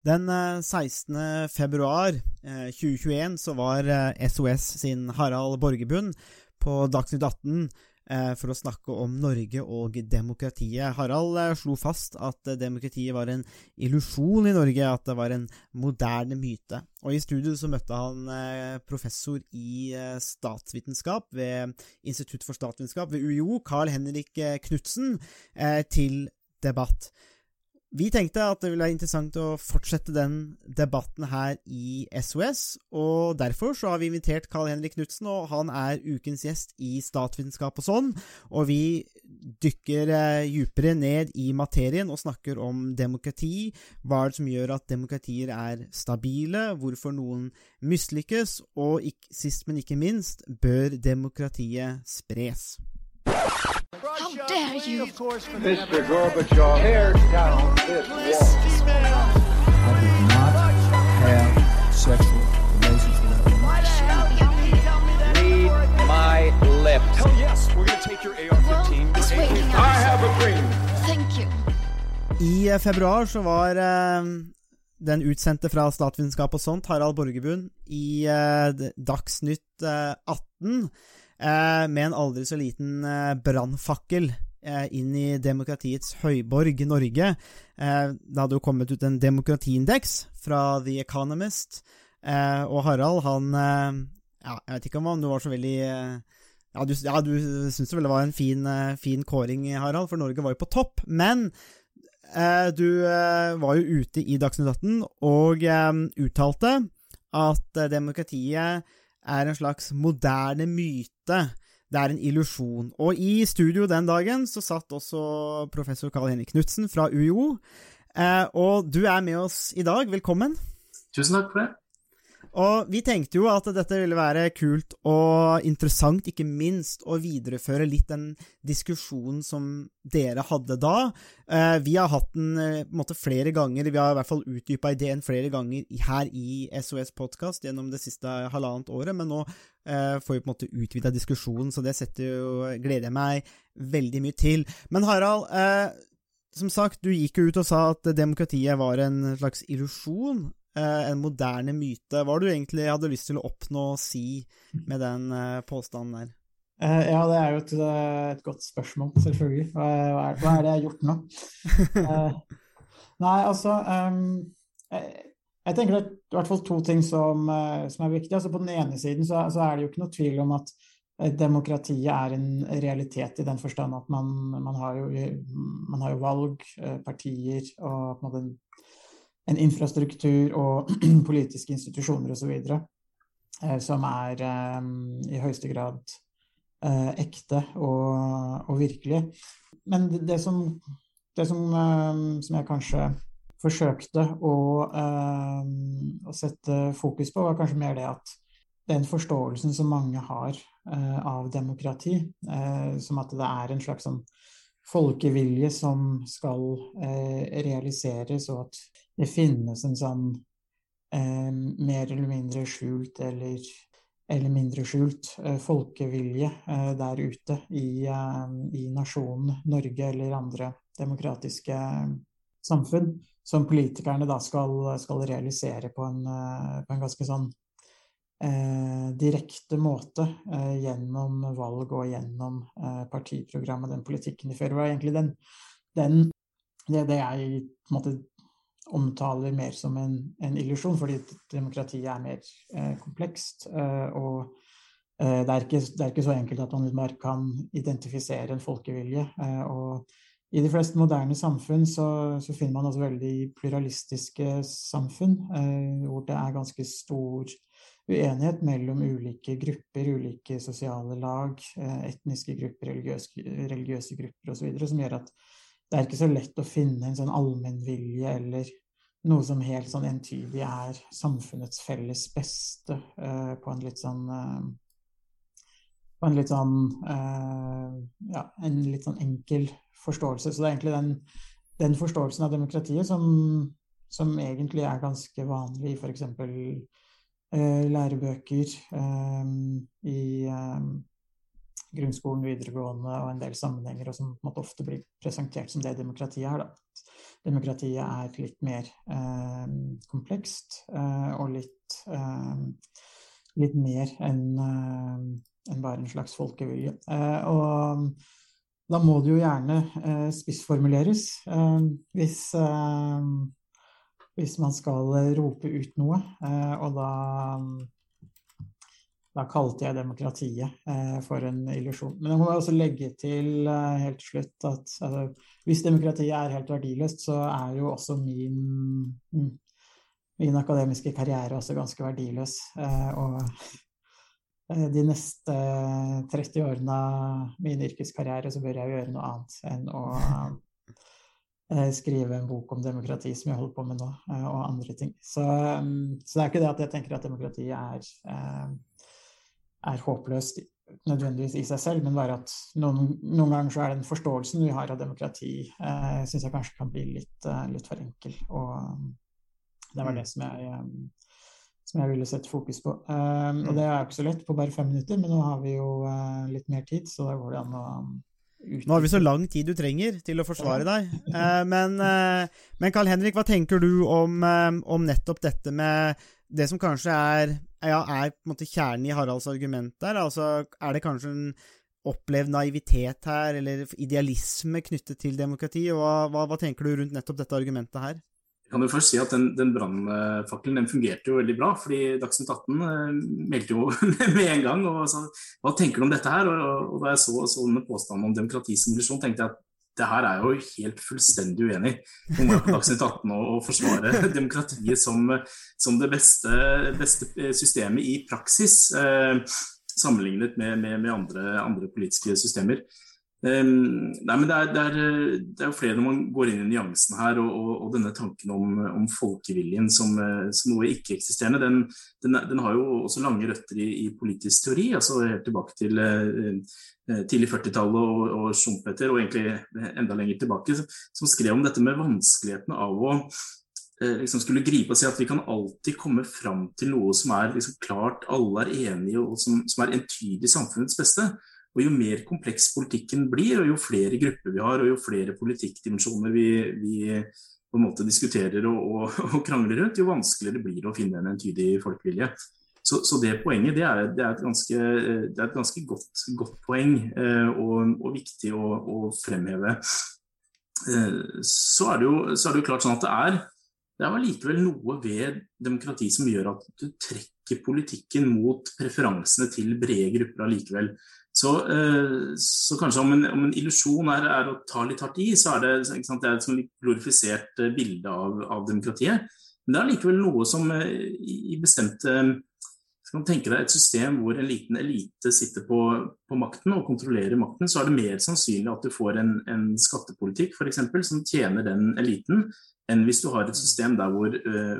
Den 16. Eh, februar 2021 så var SOS sin Harald Borgebund på Dagsnytt 18 for å snakke om Norge og demokratiet. Harald slo fast at demokratiet var en illusjon i Norge, at det var en moderne myte. Og I studio så møtte han professor i statsvitenskap ved Institutt for statsvitenskap ved UiO, Carl Henrik Knutsen, til debatt. Vi tenkte at det ville være interessant å fortsette den debatten her i SOS, og derfor så har vi invitert Carl Henrik Knutsen, og han er ukens gjest i Statsvitenskap og sånn, og vi dykker eh, djupere ned i materien og snakker om demokrati, hva er det som gjør at demokratier er stabile, hvorfor noen mislykkes, og sist, men ikke minst, bør demokratiet spres. How dare you? Mr. Gorbachev, tear down this wall. I did not have sexual relations with that woman. Read my lips. Hell yes, we're gonna take your AR-15. It's waking up. I have a dream. Thank you. I februar så var eh, den utsendte fra Statsvitenskap og sånt, Harald Borgebund, i eh, Dagsnytt eh, 18 Eh, med en aldri så liten eh, brannfakkel eh, inn i demokratiets høyborg, Norge. det hadde jo kommet ut en demokratiindeks fra The Economist, og Harald, han ja, Jeg vet ikke om du var så veldig ja, du, ja, du syns vel det var en fin, fin, kåring, Harald, for Norge var jo på topp. Men eh, du eh, var jo ute i Dagsnytt 18 og eh, uttalte at demokratiet er en slags moderne myte. Det er en illusjon. Og i studio den dagen så satt også professor Karl Henrik Knutsen fra UiO. Eh, og du er med oss i dag. Velkommen. Tusen takk for det. Og vi tenkte jo at dette ville være kult og interessant, ikke minst, å videreføre litt den diskusjonen som dere hadde da. Eh, vi har hatt den eh, på en måte flere ganger, vi har i hvert fall utdypa ideen flere ganger her i SOS Podkast gjennom det siste halvannet året, men nå eh, får vi på en måte utvida diskusjonen, så det setter jo, gleder jeg meg veldig mye til. Men Harald, som sagt, du gikk jo ut og sa at demokratiet var en slags illusjon. Eh, en moderne myte. Hva har du egentlig hadde lyst til å oppnå og si med den eh, påstanden der? Uh, ja, det er jo et, et godt spørsmål, selvfølgelig. Hva, er, hva, er, det jeg har gjort nå? Nei, altså um, jeg, jeg, tenker det er i hvert fall to ting som, som er viktige. Altså, på den ene siden så, så, er det jo ikke noe tvil om at demokratiet er en realitet i den forstand at man, man, har, jo, man har jo valg, partier og på en måte en infrastruktur og politiske institusjoner osv. Eh, som er eh, i høyeste grad eh, ekte og, og virkelig. Men det, det, som, det som, eh, som, jeg kanskje forsøkte å, å, sette fokus på, var kanskje mer det at den forståelsen som mange har av demokrati, som at det er en slags sånn folkevilje som skal realiseres, og at det finnes en sånn eh, mer eller mindre skjult eller, eller mindre skjult eh, folkevilje eh, der ute i, eh, i, nasjonen Norge eller andre demokratiske samfunn, som politikerne da skal, skal realisere på en, eh, på en, ganske sånn eh, direkte måte gjennom valg og gjennom partiprogrammet, den politikken de fører. Var egentlig den, den det, det jeg på en måte omtaler mer som en, en illusjon, fordi demokratiet er mer eh, komplekst. Eh, og eh, det, er ikke, det, er ikke, så enkelt at man bare kan identifisere en folkevilje. Eh, og i de fleste moderne samfunn så, så, finner man også veldig pluralistiske samfunn, eh, hvor det er ganske stor uenighet mellom ulike grupper, ulike sosiale lag, eh, etniske grupper, religiøse, religiøse grupper osv., som gjør at det er ikke så lett å finne en sånn allmennvilje eller noe som helt sånn entydig er samfunnets felles beste uh, på en litt sånn uh, På en litt sånn uh, Ja, en litt sånn enkel forståelse. Så det er egentlig den, den forståelsen av demokratiet som, som, egentlig er ganske vanlig i f.eks. Uh, lærebøker i grunnskolen, videregående og en del sammenhenger, og som en måte ofte blir presentert som det demokratiet er. Da. Demokratiet er litt mer eh, komplekst eh, og litt, eh, litt mer enn eh, enn bare en slags folkevilje. Eh, og da må det jo gjerne eh, spissformuleres hvis hvis man skal rope ut noe. Og da da kalte jeg demokratiet eh, for en illusjon. Men jeg må også legge til eh, helt slutt at altså, hvis demokratiet er helt verdiløst, så er jo også min, mm, min akademiske karriere også ganske verdiløs. Eh, og eh, de neste 30 årene av min yrkeskarriere så bør jeg gjøre noe annet enn å eh, skrive en bok om demokrati, som jeg holder på med nå, eh, og andre ting. Så, mm, så, det er ikke det at jeg tenker at demokratiet er er håpløst nødvendigvis i seg selv, men bare at noen, noen ganger så er den forståelsen vi har av demokrati, eh, syns jeg kanskje kan bli litt, litt for enkel. Og um, det var det som jeg, som jeg ville sette fokus på. Og det er jo ikke så lett på bare fem minutter, men nå har vi jo litt mer tid, så da går det an å. Nå har vi så lang tid du trenger til å forsvare deg. Uh, men, men Carl Henrik, hva tenker du om, om nettopp dette med det som kanskje er, ja, er kjernen i Haralds argument der, altså er det kanskje en opplevd naivitet her, eller idealisme knyttet til demokrati? Hva, hva, hva, tenker du rundt nettopp dette argumentet her? Kan jo først si at Den, den brannfakkelen fungerte jo veldig bra. fordi Dagsnytt 18 eh, meldte jo med en gang og sa hva tenker du om dette her? Og, og Da jeg så, sånne påstander om demokrati som illusjon, tenkte jeg at det her er jo helt fullstendig uenig. om må jeg på Dagsnytt 18 og, og forsvare demokratiet som, som det beste, beste, systemet i praksis, eh, sammenlignet med, med, med andre, andre, politiske systemer. Um, nei, men det er, det, er, det er, jo flere når man går inn i nyansen her, og, og, og denne tanken om, om folkeviljen som, som noe ikke-eksisterende, den, den, den, har jo også lange røtter i, i, politisk teori. altså Helt tilbake til uh, tidlig 40-tallet og, og Schumpeter, og egentlig enda lenger tilbake, som skrev om dette med vanskeligheten av å liksom skulle gripe og si at vi kan alltid komme fram til noe som er liksom klart alle er enige og som, som er entydig samfunnets beste. Og Jo mer kompleks politikken blir, og jo flere grupper vi har, og jo flere politikkdimensjoner vi, vi på en måte diskuterer og, og, og, krangler rundt, jo vanskeligere blir det å finne en entydig folkevilje. Så, så det poenget det er, det er, et ganske, det er et ganske godt, godt poeng eh, og, og, viktig å, å fremheve. Eh, så, er jo, så, er det jo, klart sånn at det er det er allikevel noe ved demokrati som gjør at du trekker politikken mot preferansene til brede grupper allikevel. Så, eh, så, kanskje om en, om en illusjon er, er, å ta litt hardt i, så er det, sant, det er et sånn litt glorifisert eh, bilde av, av, demokratiet. Men det er likevel noe som eh, i bestemte skal man tenke deg et system hvor en liten elite sitter på, på, makten og kontrollerer makten, så er det mer sannsynlig at du får en, en skattepolitikk for eksempel, som tjener den eliten, enn hvis du har et system der hvor,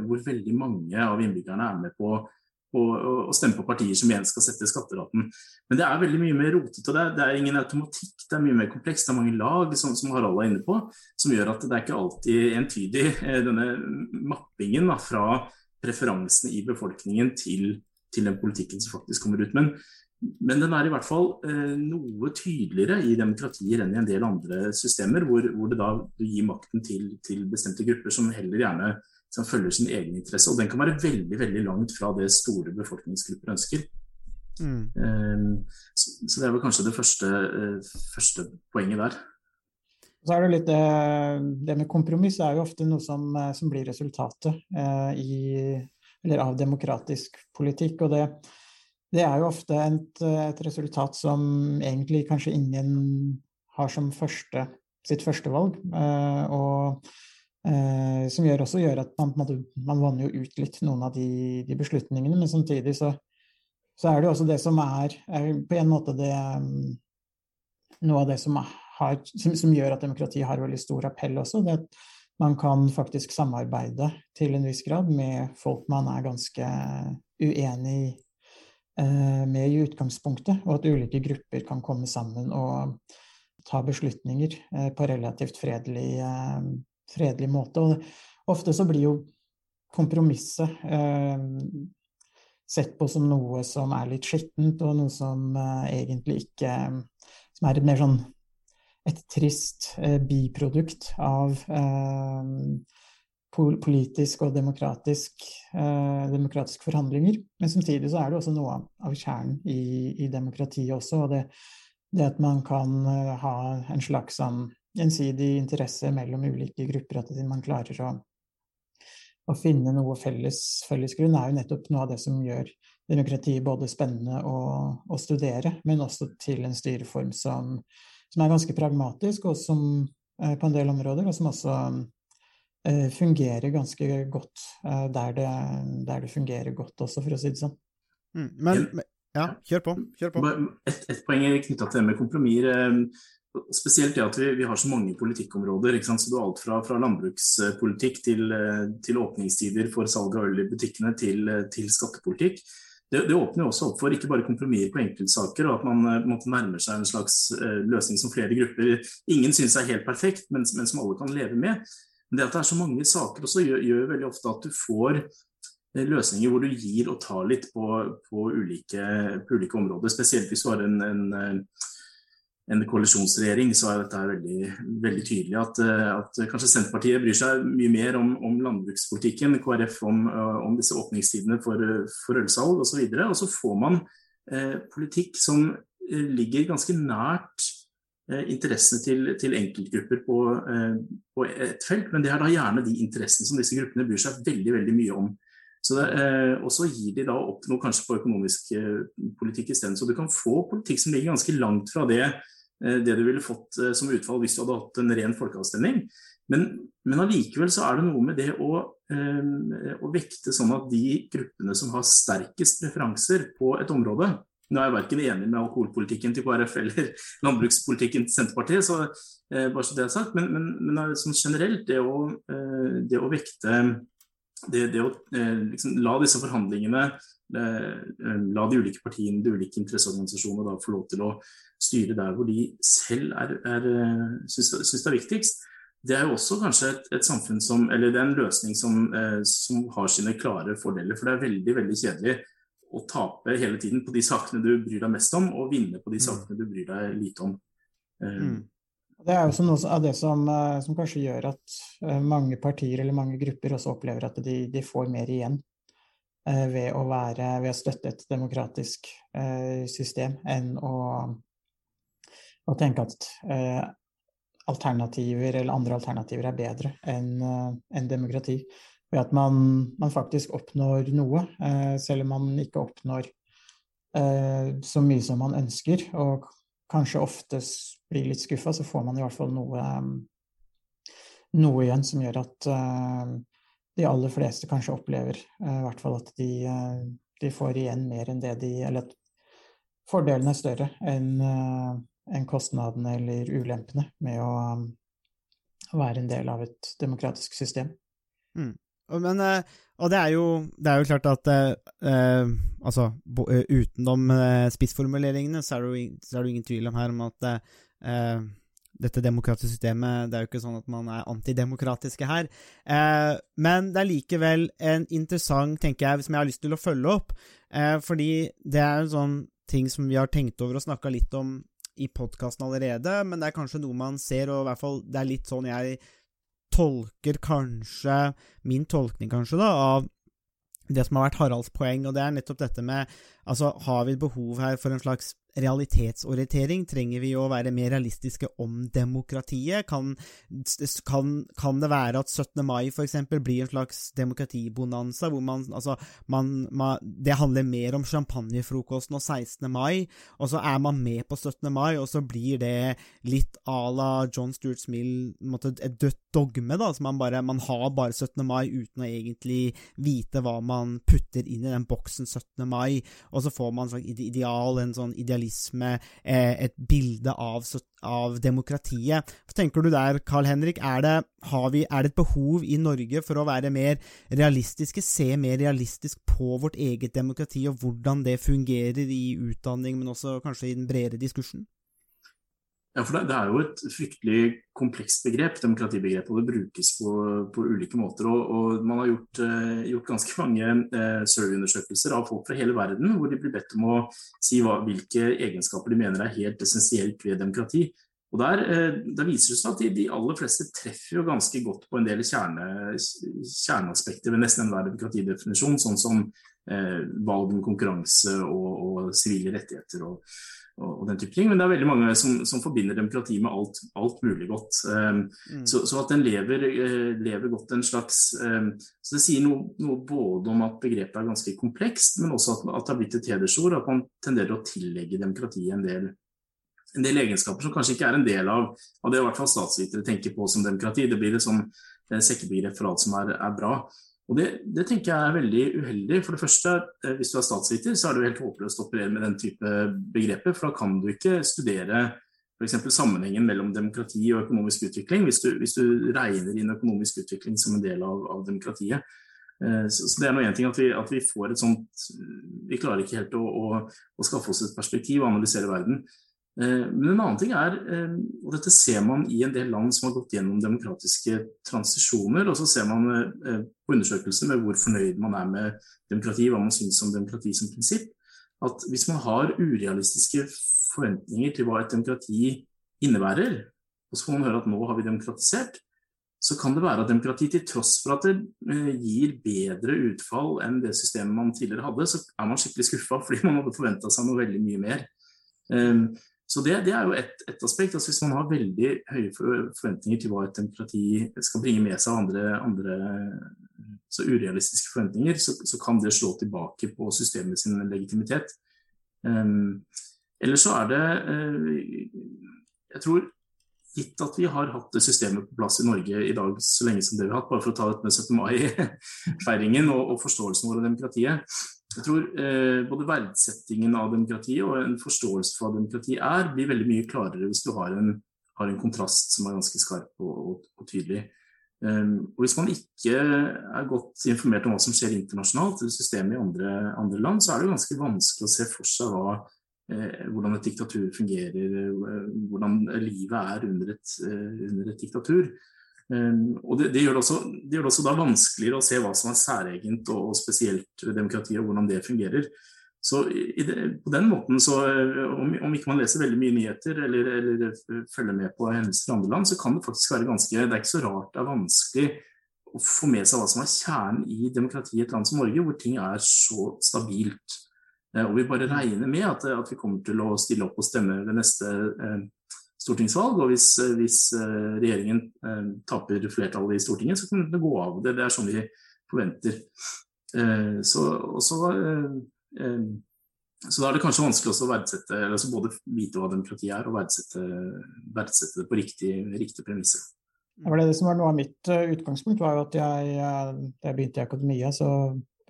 hvor veldig mange av innbyggerne er med på og, og, stemme på partier som igjen skal sette skatteraten. Men det er veldig mye mer rotete. Det, det er ingen automatikk, det er mye mer komplekst. Det er mange lag, som, som Harald er inne på, som gjør at det er ikke alltid entydig, eh, denne mappingen da, fra preferansene i befolkningen til, til, den politikken som faktisk kommer ut. Men, men den er i hvert fall eh, noe tydeligere i demokratier enn i en del andre systemer, hvor, hvor det da gir makten til, til bestemte grupper som heller gjerne som følger sin egen interesse. Og den kan være veldig veldig langt fra det store befolkningsgrupper ønsker. Mm. Um, så, så, det er vel kanskje det første, uh, første, poenget der. Så er det litt det, det med kompromiss er jo ofte noe som, eh, som blir resultatet uh, i, av demokratisk politikk. Og det, det er jo ofte et, et, resultat som egentlig kanskje ingen har som første, sitt førstevalg. Uh, og Eh, som gjør også gjør at man, man vanner jo ut litt noen av de, de beslutningene, men samtidig så, så, er det jo også det som er, er på en måte det mm, Noe av det som, har, som, som, gjør at demokrati har veldig stor appell også, det at man kan faktisk samarbeide til en viss grad med folk man er ganske uenig eh, med i utgangspunktet, og at ulike grupper kan komme sammen og ta beslutninger eh, på relativt fredelig eh, fredelig måte. Og ofte så blir jo kompromisset eh, sett på som noe som er litt skittent, og noe som eh, egentlig ikke Som er et mer sånn et trist eh, biprodukt av eh, politisk og demokratisk, eh, demokratiske forhandlinger. Men samtidig så er det også noe av, av kjernen i, i, demokratiet også. og det, det at man kan eh, ha en slags sånn gjensidig interesse mellom ulike grupper, at man klarer å, å finne noe felles, felles grunn, er jo nettopp noe av det som gjør demokratiet både spennende å, å studere, men også til en styreform som, som er ganske pragmatisk, og som eh, på en del områder, og som også eh, fungerer ganske godt eh, der det, der det fungerer godt også, for å si det sånn. Mm, men, men, ja, kjør på. Kjør på. Et, et poeng knytta til det med kompromisser. Spesielt det at vi, vi, har så mange politikkområder. Så du har alt fra, fra landbrukspolitikk til, til, åpningstider for salg av øl i butikkene til, til skattepolitikk det, det, åpner også opp for ikke bare kompromisser på enkeltsaker, og at man eh, måtte nærme seg en slags løsning som flere grupper ingen syns er helt perfekt, men, men, som alle kan leve med. Men det at det er så mange saker også gjør, gjør veldig ofte at du får løsninger hvor du gir og tar litt på, på, ulike, på ulike, områder. Spesielt hvis du har en, en en koalisjonsregjering, så er dette veldig, veldig tydelig. At, eh, at, kanskje Senterpartiet bryr seg mye mer om, om landbrukspolitikken, KrF om, eh, om, disse åpningstidene for, for ølsalg osv. Og, og så får man eh, politikk som eh, ligger ganske nært eh, interessene til, til, enkeltgrupper på, eh, på, et felt, men det er da gjerne de interessene som disse gruppene bryr seg veldig, veldig mye om. Så det, og så gir de da opp noe kanskje på økonomisk politikk isteden. Så du kan få politikk som ligger ganske langt fra det Eh, det du ville fått eh, som utfall hvis du hadde hatt en ren folkeavstemning. Men, men allikevel så er det noe med det å, eh, å, vekte sånn at de gruppene som har sterkest preferanser på et område Nå er jeg verken enig med alkoholpolitikken til KrF eller landbrukspolitikken til Senterpartiet, så eh, bare så det er sagt, men, men, men sånn generelt det å, eh, det å vekte det, det å eh, liksom, la disse forhandlingene la de ulike partiene, de ulike interesseorganisasjonene da få lov til å styre der hvor de selv er, er, eh, syns, syns det er viktigst. Det er jo også kanskje et, et samfunn som, eller det er en løsning som, eh, som, har sine klare fordeler. For det er veldig veldig kjedelig å tape hele tiden på de sakene du bryr deg mest om, og vinne på de mm. sakene du bryr deg lite om. Eh, mm. Det er også noe av det som, eh, som, kanskje gjør at mange partier eller mange grupper også opplever at de, de får mer igjen ved å, være, ved å støtte et demokratisk system enn å å tenke at eh, alternativer eller andre alternativer er bedre enn eh, en demokrati. Ved at man, man, faktisk oppnår noe, eh, selv om man ikke oppnår eh, så mye som man ønsker, og kanskje ofte blir litt skuffa, så får man i hvert fall noe, noe igjen som gjør at eh, de aller fleste kanskje opplever eh, i hvert fall at de, de, får igjen mer enn det de Eller at fordelene er større enn en kostnadene eller ulempene med å, um, være en del av et demokratisk system. Mm. Men, eh, og det er, jo, det er jo klart at eh, altså, eh, utenom eh, spissformuleringene, så er, det jo, så er det ingen tvil om her om at eh, dette demokratiske systemet Det er jo ikke sånn at man er antidemokratiske her. Eh, men det er likevel en interessant, tenker jeg, som jeg har lyst til å følge opp. Eh, fordi det er en sånn ting som vi har tenkt over og snakka litt om i podkasten allerede, men det er kanskje noe man ser, og i hvert fall det er litt sånn jeg tolker kanskje Min tolkning, kanskje, da, av det som har vært Haralds poeng, og det er nettopp dette med Altså, har vi behov her for en slags realitetsorientering? Trenger vi å være mer realistiske om demokratiet? Kan, kan, kan det være at 17. mai eksempel blir en slags demokratibonanza, hvor man altså man, man, Det handler mer om champagnefrokosten og 16. mai, og så er man med på 17. mai, og så blir det litt à la John Stuart Mill, et dødt dogme, da, så man bare Man har bare 17. mai uten å egentlig vite hva man putter inn i den boksen 17. mai, og så får man en slags ideal, en sånn idealisme idealisme, eh, et bilde av, av demokratiet. Hva tenker du der, Carl Henrik? Er det, vi, er det, et behov i Norge for å være mer realistiske, se mer realistisk på vårt eget demokrati og hvordan det fungerer i utdanning, men også kanskje i den bredere diskursen? Ja, for det, det, er jo et fryktelig komplekst begrep, demokratibegrepet, og det brukes på, på ulike måter. Og, og man har gjort, eh, gjort ganske mange eh, survey-undersøkelser av folk fra hele verden, hvor de blir bedt om å si hva, hvilke egenskaper de mener er helt essensielt ved demokrati. Og Der, eh, der viser det seg at de, de, aller fleste treffer jo ganske godt på en del kjerne, kjerneaspekter ved nesten enhver demokratidefinisjon, sånn som valg om konkurranse og sivile rettigheter. og og, den type ting. Men det er veldig mange som, som forbinder demokrati med alt, alt mulig godt. Um, mm. så, så, at den lever, uh, lever godt en slags um, Så det sier noe, noe, både om at begrepet er ganske komplekst, men også at, at det har blitt et hedersord. At man tenderer å tillegge demokratiet en del, en del egenskaper som kanskje ikke er en del av, av det i hvert fall statsvitere tenker på som demokrati. Det blir et sånn eh, sekkebegrep for alt som er, er bra. Og det, det, tenker jeg er veldig uheldig. For det første, eh, Hvis du er statsviter, så er det jo helt håpløst å operere med den type begreper. For da kan du ikke studere f.eks. sammenhengen mellom demokrati og økonomisk utvikling, hvis du, hvis du, regner inn økonomisk utvikling som en del av, av demokratiet. Eh, så, det er noe en ting at vi, at vi, får et sånt Vi klarer ikke helt å, å, å skaffe oss et perspektiv og analysere verden. Eh, men en annen ting er, eh, og dette ser man i en del land som har gått gjennom demokratiske transisjoner, og så ser man eh, på undersøkelser med hvor fornøyd man er med demokrati, hva man syns om demokrati som prinsipp, at hvis man har urealistiske forventninger til hva et demokrati innebærer, og så får man høre at nå har vi demokratisert, så kan det være at demokrati, til tross for at det gir bedre utfall enn det systemet man tidligere hadde, så er man skikkelig skuffa fordi man hadde forventa seg noe veldig mye mer. Så det, det er jo ett et aspekt. altså Hvis man har veldig høye forventninger til hva et demokrati skal bringe med seg, andre, andre så urealistiske forventninger, så, så, kan det slå tilbake på systemet sin legitimitet. Um, ellers så er det uh, Jeg tror gitt at vi har hatt det systemet på plass i Norge i dag så lenge som det vi har hatt, bare for å ta dette med 17. mai-feiringen og, og, forståelsen vår av demokratiet, jeg tror eh, både verdsettingen av demokrati og en forståelse for hva demokrati er, blir veldig mye klarere hvis du har en, har en kontrast som er ganske skarp og, og, og tydelig. Um, og Hvis man ikke er godt informert om hva som skjer internasjonalt, eller systemet i andre, andre, land, så er det ganske vanskelig å se for seg hva, eh, hvordan et diktatur fungerer, eh, hvordan livet er under et, eh, under et diktatur. Ehm, og det, det, gjør det, også, det, gjør det, også, da vanskeligere å se hva som er særegent og, spesielt ved demokratiet, og hvordan det fungerer. Så på den måten, så, om, om, ikke man leser veldig mye nyheter eller, eller følger med på hendelser i andre land, så kan det faktisk være ganske Det er ikke så rart det er vanskelig å få med seg hva som er kjernen i demokratiet i et land som Norge, hvor ting er så stabilt. Eh, og vi bare regner med at, at vi kommer til å stille opp og stemme ved neste eh, stortingsvalg. Og hvis, eh, hvis eh, regjeringen eh, taper flertallet i Stortinget, så kan det gå av. Det, det er sånn vi forventer. Så, så, så, da er det kanskje vanskelig også å verdsette, altså både vite hva demokrati er, og verdsette, verdsette det på riktig, riktig premisser. Det var det som var noe av mitt utgangspunkt, var jo at jeg, da jeg begynte i akademia, så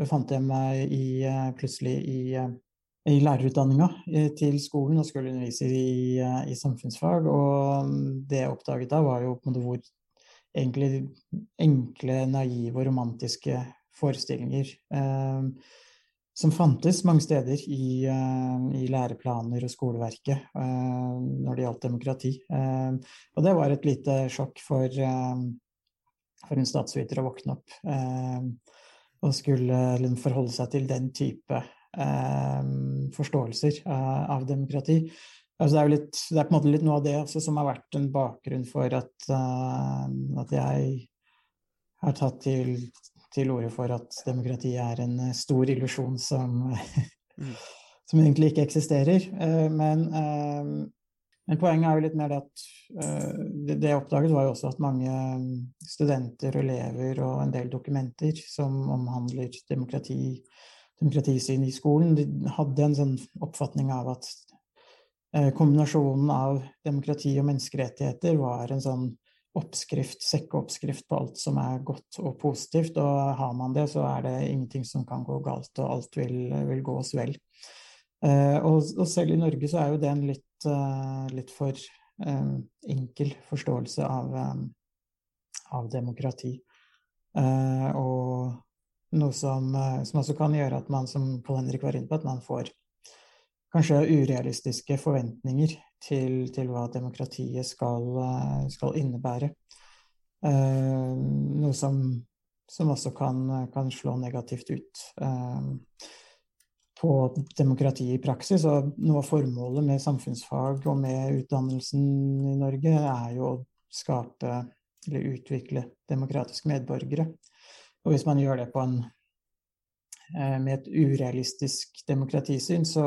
befant jeg meg i, plutselig i i lærerutdanninga eh, til skolen og skulle undervise i, eh, i, samfunnsfag. Og mm, det jeg oppdaget da, var jo på en måte hvor egentlig enkle, naive og romantiske forestillinger eh, som fantes mange steder i, eh, i læreplaner og skoleverket eh, når det gjaldt demokrati. Eh, og det var et lite sjokk for, for en statsviter å våkne opp og skulle forholde seg til den type forståelser eh, av demokrati. Altså det, er litt, det, er på en måte litt noe av det også, som har vært en bakgrunn for at, uh, at jeg har tatt til, til orde for at demokrati er en stor illusjon som, mm. som egentlig ikke eksisterer. Men, uh, men, poenget er jo litt mer det at det, det jeg oppdaget, var jo også at mange studenter og elever og en del dokumenter som omhandler demokrati, demokratisyn i skolen. De hadde en sånn oppfatning av at eh, kombinasjonen av demokrati og menneskerettigheter var en sånn oppskrift, sekkeoppskrift på alt som er godt og positivt. Og har man det, så er det ingenting som kan gå galt, og alt vil, vil gå oss vel. Eh, og, og, selv i Norge så er jo det en litt, uh, litt for enkel forståelse av, av demokrati. og noe som, eh, som, også kan gjøre at man, som Pål Henrik var inne på, at man får kanskje urealistiske forventninger til, til hva demokratiet skal, eh, skal innebære. Eh, noe som, som også kan, kan, slå negativt ut eh, på demokratiet i praksis. Og noe av formålet med samfunnsfag og med utdannelsen i Norge er jo å skape eller utvikle demokratiske medborgere. Og hvis man gjør det på en Eh, med et urealistisk demokratisyn, så,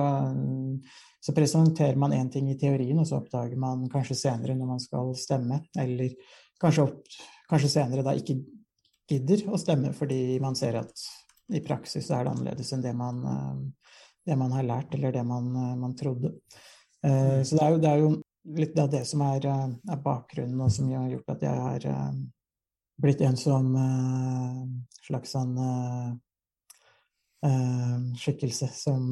så presenterer man én ting i teorien, og så oppdager man kanskje senere når man skal stemme, eller kanskje, opp, kanskje senere da ikke gidder å stemme fordi man ser at i praksis er det annerledes enn det man, eh, det man har lært, eller det man, eh, man trodde. Så det er, jo, det er jo litt av det som er, er, bakgrunnen, og som har gjort at jeg har blitt en som slags sånn uh, skikkelse som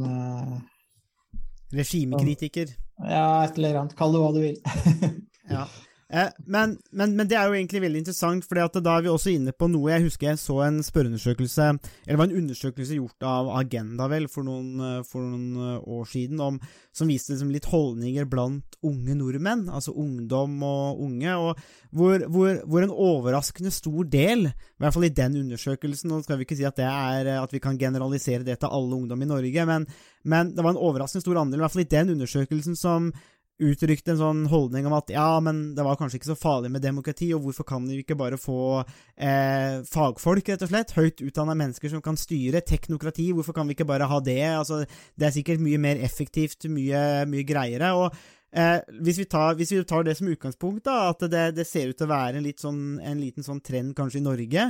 Regimekritiker. Ja, et eller annet. Kall det hva du vil. ja. Eh, men, men, men, det er jo egentlig veldig interessant, for da er vi også inne på noe Jeg husker jeg så en spørreundersøkelse, eller det var en undersøkelse gjort av Agenda vel, for noen, eh, for noen eh, år siden, om, som viste liksom litt holdninger blant unge nordmenn, altså ungdom og unge, og hvor, hvor, hvor, en overraskende stor del, i hvert fall i den undersøkelsen, nå skal vi ikke si at, er, at vi kan generalisere det til alle ungdom i Norge, men, men det var en overraskende stor andel, i hvert fall i den undersøkelsen, som uttrykte en sånn holdning om at ja, men det var kanskje ikke så farlig med demokrati, og hvorfor kan vi ikke bare få eh, fagfolk, rett og slett, høyt utdanna mennesker som kan styre teknokrati, hvorfor kan vi ikke bare ha det? Altså, det er sikkert mye mer effektivt, mye, mye greiere. og Eh, hvis, vi tar, hvis, vi tar, det som utgangspunkt, da, at det, det ser ut til å være en, sånn, en, liten sånn trend kanskje i Norge,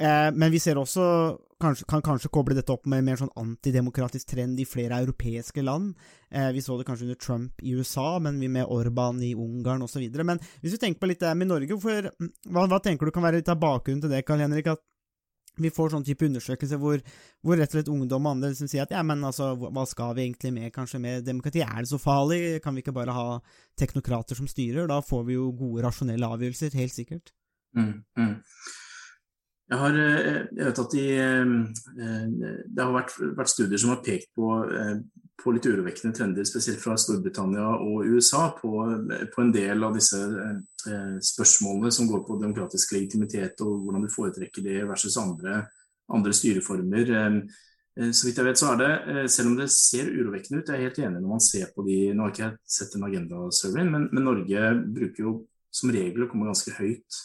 Eh, men vi ser også, kanskje, kan kanskje koble dette opp med en mer sånn antidemokratisk trend i flere europeiske land. Eh, vi så det kanskje under Trump i USA, men vi med Orban i Ungarn osv. Men hvis vi tenker på litt det med Norge, hvorfor, hva, hva, tenker du kan være litt av bakgrunnen til det, Karl Henrik? at vi får sånn type undersøkelser hvor, hvor, rett og slett ungdom og andre liksom sier at ja, men altså, hva skal vi egentlig med kanskje med demokrati? Er det så farlig? Kan vi ikke bare ha teknokrater som styrer? Da får vi jo gode, rasjonelle avgjørelser, helt sikkert. Mm, mm. Jeg, har, eh, jeg vet at de, eh, eh, Det har vært, vært, studier som har pekt på, på, litt urovekkende trender, spesielt fra Storbritannia og USA, på, på, en del av disse spørsmålene som går på demokratisk legitimitet og hvordan du foretrekker det versus andre, andre styreformer. Så vidt jeg vet, så er det, selv om det ser urovekkende ut, jeg er helt enig når man ser på de Nå har ikke jeg sett en agenda-survey, men, men Norge bruker jo som regel å komme ganske høyt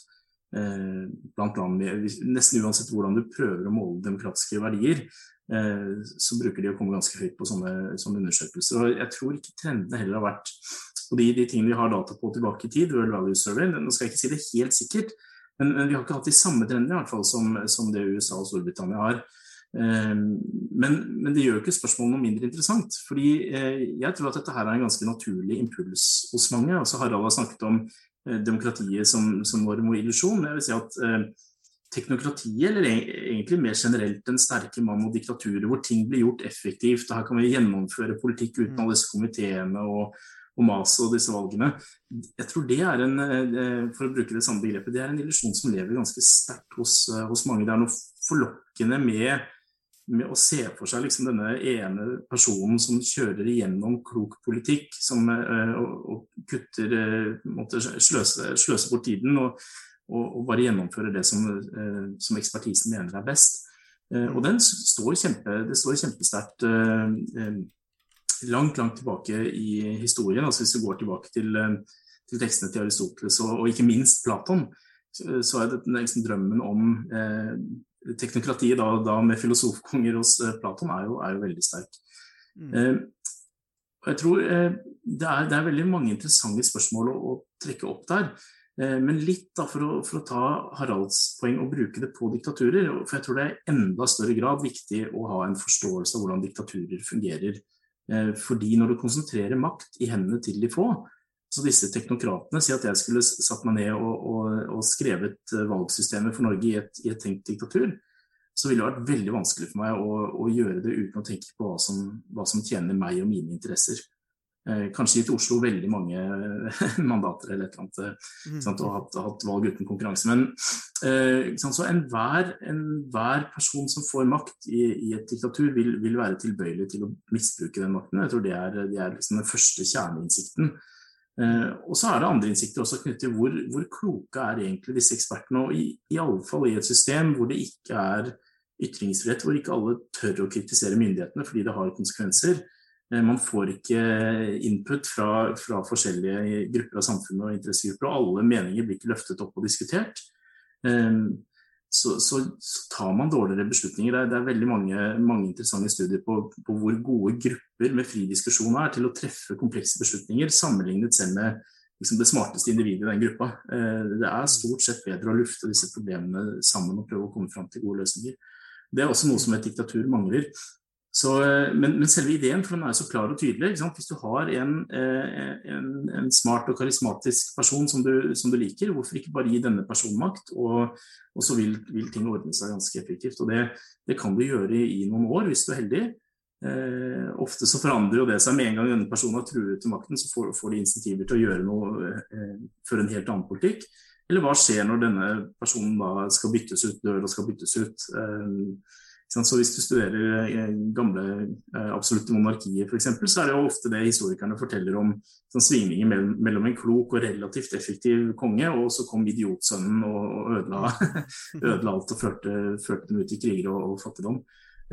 blant land Nesten uansett hvordan du prøver å måle demokratiske verdier, eh, så bruker de å komme ganske høyt på sånne, sånne undersøkelser. Og jeg tror ikke trendene heller har vært og de, de tingene vi har data på tilbake i tid, World Value Survey, nå skal jeg ikke si det helt sikkert, men, men vi har ikke hatt de samme trendene i hvert fall som, som det USA og Storbritannia har. Eh, men, men, det gjør ikke spørsmålet noe mindre interessant. fordi Jeg tror at dette her er en ganske naturlig impuls hos mange. Altså Harald har snakket om Eh, demokratiet som, som vår illusjon. Jeg vil si at eh, teknokratiet, eller egentlig mer generelt den sterke mann og diktaturet, hvor ting blir gjort effektivt, og her kan vi gjennomføre politikk uten alle disse komiteene og, og maset og disse valgene. Jeg tror det er en, eh, for å bruke det samme begrepet, det er en illusjon som lever ganske sterkt hos, eh, hos mange. Det er noe forlokkende med med å se for seg liksom denne ene personen som kjører igjennom klok politikk, som, uh, og, og, kutter uh, måtte sløse, sløse, bort tiden og, og, og, bare gjennomfører det som, uh, som ekspertisen mener er best. og den står kjempe, det står kjempesterkt langt, langt tilbake i historien. altså Hvis du går tilbake til, til tekstene til Aristoteles og, ikke minst Platon, så er det liksom drømmen om teknokratiet da, da, med filosofkonger hos eh, Platon er jo, er jo veldig sterk. Mm. Eh, jeg tror eh, det, er, det, er, veldig mange interessante spørsmål å, å trekke opp der. Men litt da for å, for å, ta Haralds poeng og bruke det på diktaturer. For jeg tror det er i enda større grad viktig å ha en forståelse av hvordan diktaturer fungerer. Fordi når du konsentrerer makt i hendene til de få, så disse teknokratene sier at jeg skulle satt meg ned og, og, og skrevet eh, valgsystemet for Norge i et, i et, tenkt diktatur, så ville det vært veldig vanskelig for meg å, å gjøre det uten å tenke på hva som, hva som, tjener meg og mine interesser. eh, kanskje gitt Oslo veldig mange mandater eller et eller annet, eh, Mm. sant, og hatt, hatt valg uten konkurranse. Men eh, sant, så enhver, enhver person som får makt i, i et diktatur, vil, vil være tilbøyelig til å misbruke den makten. Jeg tror det er, det er liksom den første kjerneinnsikten. Eh, og så er det andre innsikter også knyttet til hvor, hvor kloke er egentlig disse ekspertene. Og i, i alle fall i et system hvor det ikke er ytringsfrihet, hvor ikke alle tør å kritisere myndighetene fordi det har konsekvenser. Eh, Man får ikke input fra, fra forskjellige grupper av samfunnet og interessegrupper, og alle meninger blir ikke løftet opp og diskutert. Eh, Så, så, tar man dårligere beslutninger. Det er, det er veldig mange, mange interessante studier på, på hvor gode grupper med fri diskusjon er til å treffe komplekse beslutninger, sammenlignet selv med liksom, det smarteste individet i den gruppa. Eh, Det er stort sett bedre å lufte disse problemene sammen og prøve å komme fram til gode løsninger. Det er også noe som et diktatur mangler. Så, eh, men, men, selve ideen for den er jo så klar og tydelig. Hvis du har en, eh, en, en, smart og karismatisk person som du, som du, liker, hvorfor ikke bare gi denne personen makt, og, og så vil, vil, ting ordne seg ganske effektivt. Og det, det kan du gjøre i, noen år hvis du er heldig. Eh, ofte så forandrer jo det seg med en gang denne personen har truet til makten, så får, får de insentiver til å gjøre noe eh, for en helt annen politikk. Eller hva skjer når denne personen da skal byttes ut, dør og skal byttes ut. Eh, så Hvis du studerer gamle absolutte monarkier f.eks., så er det jo ofte det historikerne forteller om sånn svingninger mellom, mellom, en klok og relativt effektiv konge, og så kom idiotsønnen og, og ødela, ødela, alt og førte, førte, dem ut i kriger og, og fattigdom.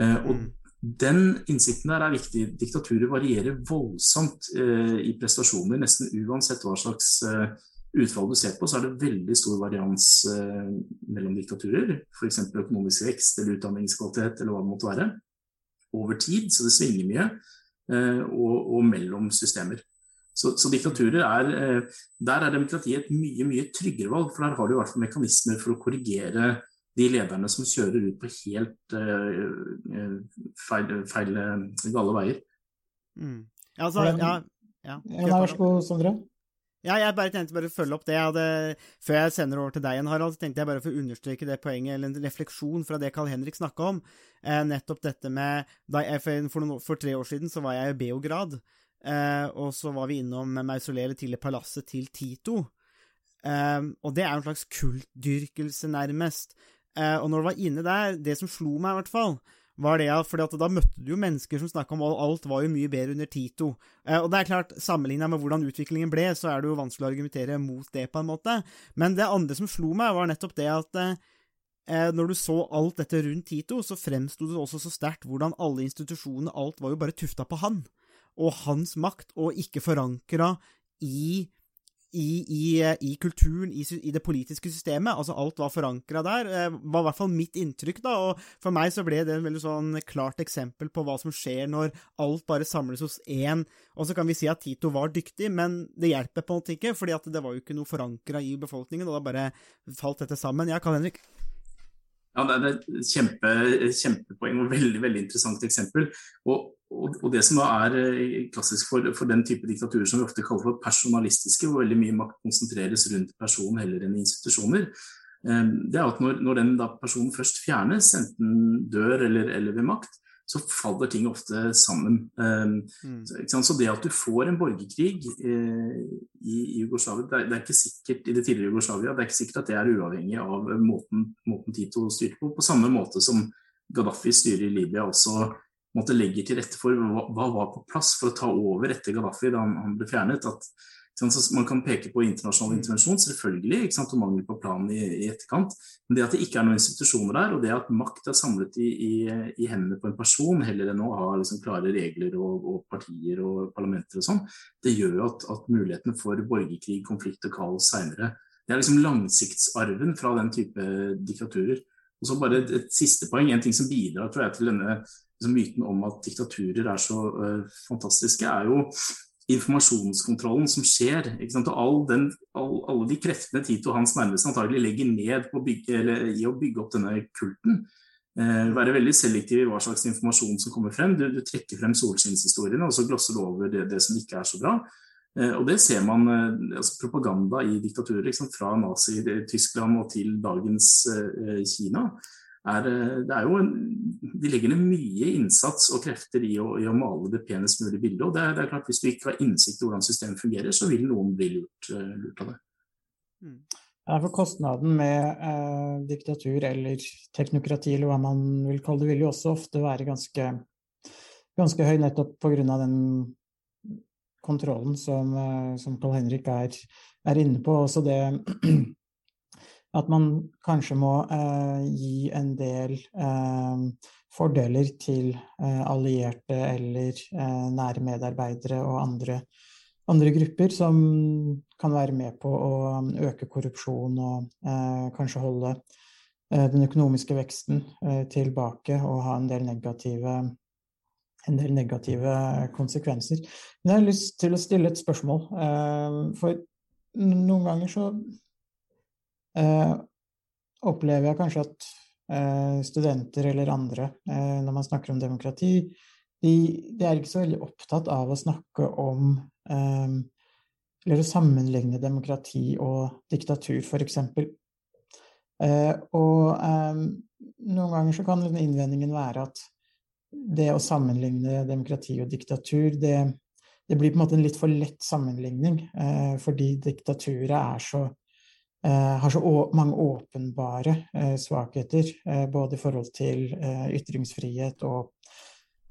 Eh, og Den innsikten der er viktig. Diktaturet varierer voldsomt eh, i prestasjoner, nesten uansett hva slags utfall du ser på, så er det veldig stor varians eh, mellom diktaturer. F.eks. økonomisk vekst eller utdanningskvalitet eller hva det måtte være. Over tid, så det svinger mye. Eh, og, og, mellom systemer. Så, så diktaturer er eh, Der er demokratiet et mye, mye tryggere valg, for der har du i hvert fall mekanismer for å korrigere de lederne som kjører ut på helt feil, feil gale veier. Mm. Altså, ja, ja. ja, vær så god, Sondre. Ja, jeg bare tenkte bare å følge opp det. Jeg hadde, før jeg sender over til deg igjen, Harald, tenkte jeg bare å understreke det poenget, eller en refleksjon fra det Carl Henrik snakka om. Eh, nettopp dette med jeg, for, noen, for, tre år siden så var jeg i Beograd, eh, og så var vi innom mausoleet til palasset til Tito. Eh, og det er en slags kultdyrkelse, nærmest. og når du var inne der, det som slo meg, i hvert fall, var det at, fordi at da møtte du jo mennesker som snakka om at alt var jo mye bedre under Tito. Eh, og det er klart, sammenligna med hvordan utviklingen ble, så er det jo vanskelig å argumentere mot det, på en måte. Men det andre som slo meg, var nettopp det at eh, når du så alt dette rundt Tito, så fremsto det også så sterkt hvordan alle institusjonene, alt var jo bare tufta på han. Og hans makt, og ikke forankra i i, i, i, kulturen, i, i, det politiske systemet. Altså alt var forankra der, var i hvert fall mitt inntrykk, da. Og for meg så ble det en veldig sånn klart eksempel på hva som skjer når alt bare samles hos én. Og så kan vi si at Tito var dyktig, men det hjelper på en måte ikke, fordi at det var jo ikke noe forankra i befolkningen, og da bare falt dette sammen. Ja, Karl Henrik? Ja, Det er et kjempe, kjempepoeng og veldig veldig interessant eksempel. Og, og, Det som da er klassisk for, for, den type diktaturer som vi ofte kaller for personalistiske, hvor veldig mye makt konsentreres rundt personen heller enn institusjoner, det er at når, når den personen først fjernes, enten dør eller, eller ved makt, så faller ting ofte sammen. Mm. Så det at du får en borgerkrig eh, i, i Jugoslavia, det er, det er, ikke sikkert i det tidligere Jugoslavia, det er ikke sikkert at det er uavhengig av måten, måten Tito styrte på, på samme måte som Gaddafi styrer i Libya også måtte legge til rette for hva, hva var på plass for å ta over etter Gaddafi da han, han ble fjernet. at så Man kan peke på internasjonal intervensjon, selvfølgelig, og mangel på plan i, i, etterkant. Men det at det ikke er noen institusjoner der, og det at makt er samlet i, i, i hendene på en person, heller enn å ha liksom klare regler og, og, partier og parlamenter og sånn, det gjør at, at mulighetene for borgerkrig, konflikt og kaos seinere Det er liksom langsiktsarven fra den type diktaturer. Og så bare et, et, siste poeng, en ting som bidrar tror jeg, til denne liksom, myten om at diktaturer er så uh, fantastiske, er jo informasjonskontrollen som skjer. Og all den, all, alle de kreftene Tito og hans nærmeste antagelig legger ned bygge, i å bygge opp denne kulten. Uh, være veldig selektiv i hva slags informasjon som kommer frem. Du, du trekker frem solskinnshistoriene, og så glosser du over det, det, som ikke er så bra. Uh, og det ser man uh, altså propaganda i diktaturer, fra Nazi-Tyskland og til dagens Kina. Er, eh, det er jo en, De legger ned mye innsats og krefter i å, i å male det penest mulige bildet. og det er, det er, klart Hvis du ikke har innsikt i hvordan systemet fungerer, så vil noen bli lurt, eh, lurt av det. Ja, for kostnaden med eh, diktatur eller teknokrati, eller hva man vil kalle det, vil jo også ofte være ganske, ganske høy, nettopp pga. den kontrollen som, eh, som Carl Henrik er, er, inne på. Også det at man kanskje må eh, gi en del eh, fordeler til eh, allierte eller eh, nære medarbeidere og andre, andre, grupper som kan være med på å øke korrupsjon og eh, kanskje holde den økonomiske veksten tilbake og ha en del negative en del negative konsekvenser. Men jeg har lyst til å stille et spørsmål. For noen ganger så eh, opplever jeg kanskje at eh, studenter eller andre, eh, når man snakker om demokrati, de, de, er ikke så veldig opptatt av å snakke om eh, Eller å sammenligne demokrati og diktatur, f.eks. Eh, og eh, noen ganger så kan innvendingen være at det å sammenligne demokrati og diktatur, det, det blir på en måte en litt for lett sammenligning, eh, fordi diktaturet er så har så mange åpenbare eh, svakheter, eh, både i forhold til ytringsfrihet og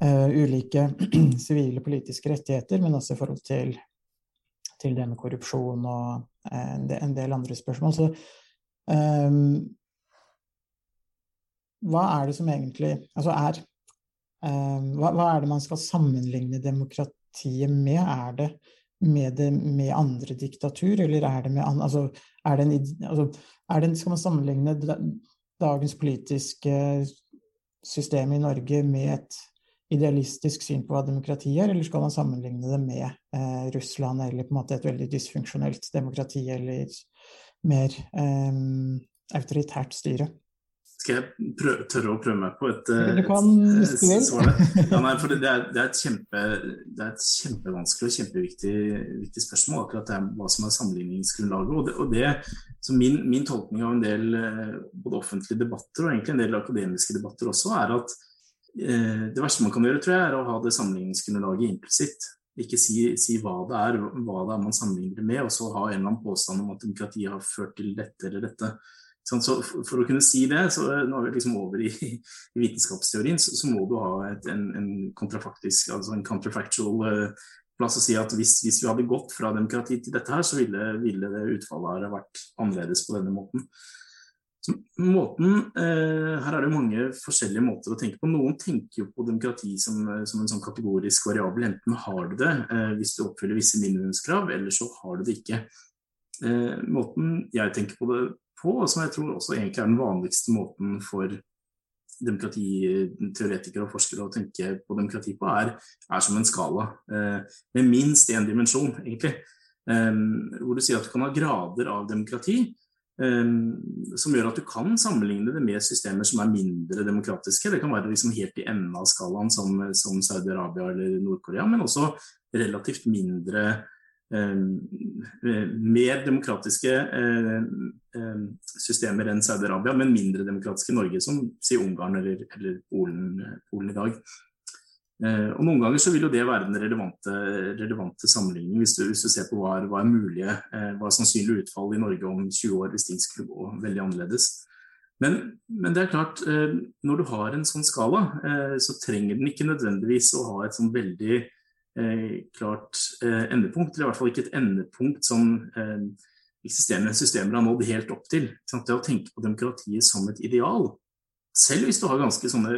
ulike sivile politiske rettigheter, men også i forhold til, til det med korrupsjon og en del andre spørsmål. Så um, hva er det som egentlig Altså er um, hva, hva, er det man skal sammenligne demokratiet med? Er det med, det, med andre diktatur, eller er det med altså, er det en, altså, er det, Skal man sammenligne dagens politiske system i Norge med et idealistisk syn på hva demokrati er, eller skal man sammenligne det med eh, Russland eller på en måte et veldig dysfunksjonelt demokrati eller mer eh, autoritært styre? Skal jeg prøve, tørre å prøve meg på et, et, et, et svar Ja, nei, det er, det, er et kjempe, det er et kjempevanskelig og kjempeviktig spørsmål, akkurat det hva som er sammenligningsgrunnlaget. Og det, og det min, min, tolkning av en del eh, både offentlige debatter og egentlig en del akademiske debatter også, er at eh, det verste man kan gjøre, tror jeg, er å ha det sammenligningsgrunnlaget implisitt. Ikke si, si, hva det er, hva det er man sammenligner med, og så ha en eller annen påstand om at demokratiet har ført til dette eller dette. Så for å kunne si det, så nå er vi liksom over i, i vitenskapsteorien, så, så, må du ha et, en, en kontrafaktisk, altså en counterfactual uh, plass å si at hvis, hvis, vi hadde gått fra demokrati til dette her, så ville, ville utfallet vært annerledes på denne måten. Så måten, eh, Her er det mange forskjellige måter å tenke på. Noen tenker jo på demokrati som, som en sånn kategorisk variabel. Enten har du det eh, hvis du oppfyller visse minimumskrav, eller så har du det ikke. Eh, måten jeg tenker på det på, og som jeg tror også egentlig er den vanligste måten for demokratiteoretikere og forskere å tenke på demokrati på, er, er som en skala eh, med minst én dimensjon, egentlig. Eh, hvor du sier at du kan ha grader av demokrati. Eh, som gjør at du kan sammenligne det med systemer som er mindre demokratiske. Det kan være liksom helt i enden av skalaen, som, som Saudi-Arabia eller Nord-Korea, men også relativt mindre eh, mer demokratiske eh, systemer enn Saudi-Arabia, men mindre demokratiske Norge, som sier Ungarn eller, eller Polen, Polen, i dag. Og Noen ganger så vil jo det være den relevante, relevante sammenligningen, hvis du, hvis du, ser på hva er, hva er mulige, hva er sannsynlig utfall i Norge om 20 år hvis ting skulle gå veldig annerledes. Men, men, det er klart, når du har en sånn skala, så trenger den ikke nødvendigvis å ha et sånn veldig Eh, klart eh, endepunkt, eller i hvert fall ikke et endepunkt som eh, eksisterende systemer har nådd helt opp til. Det å tenke på demokratiet som et ideal, selv hvis du har ganske sånne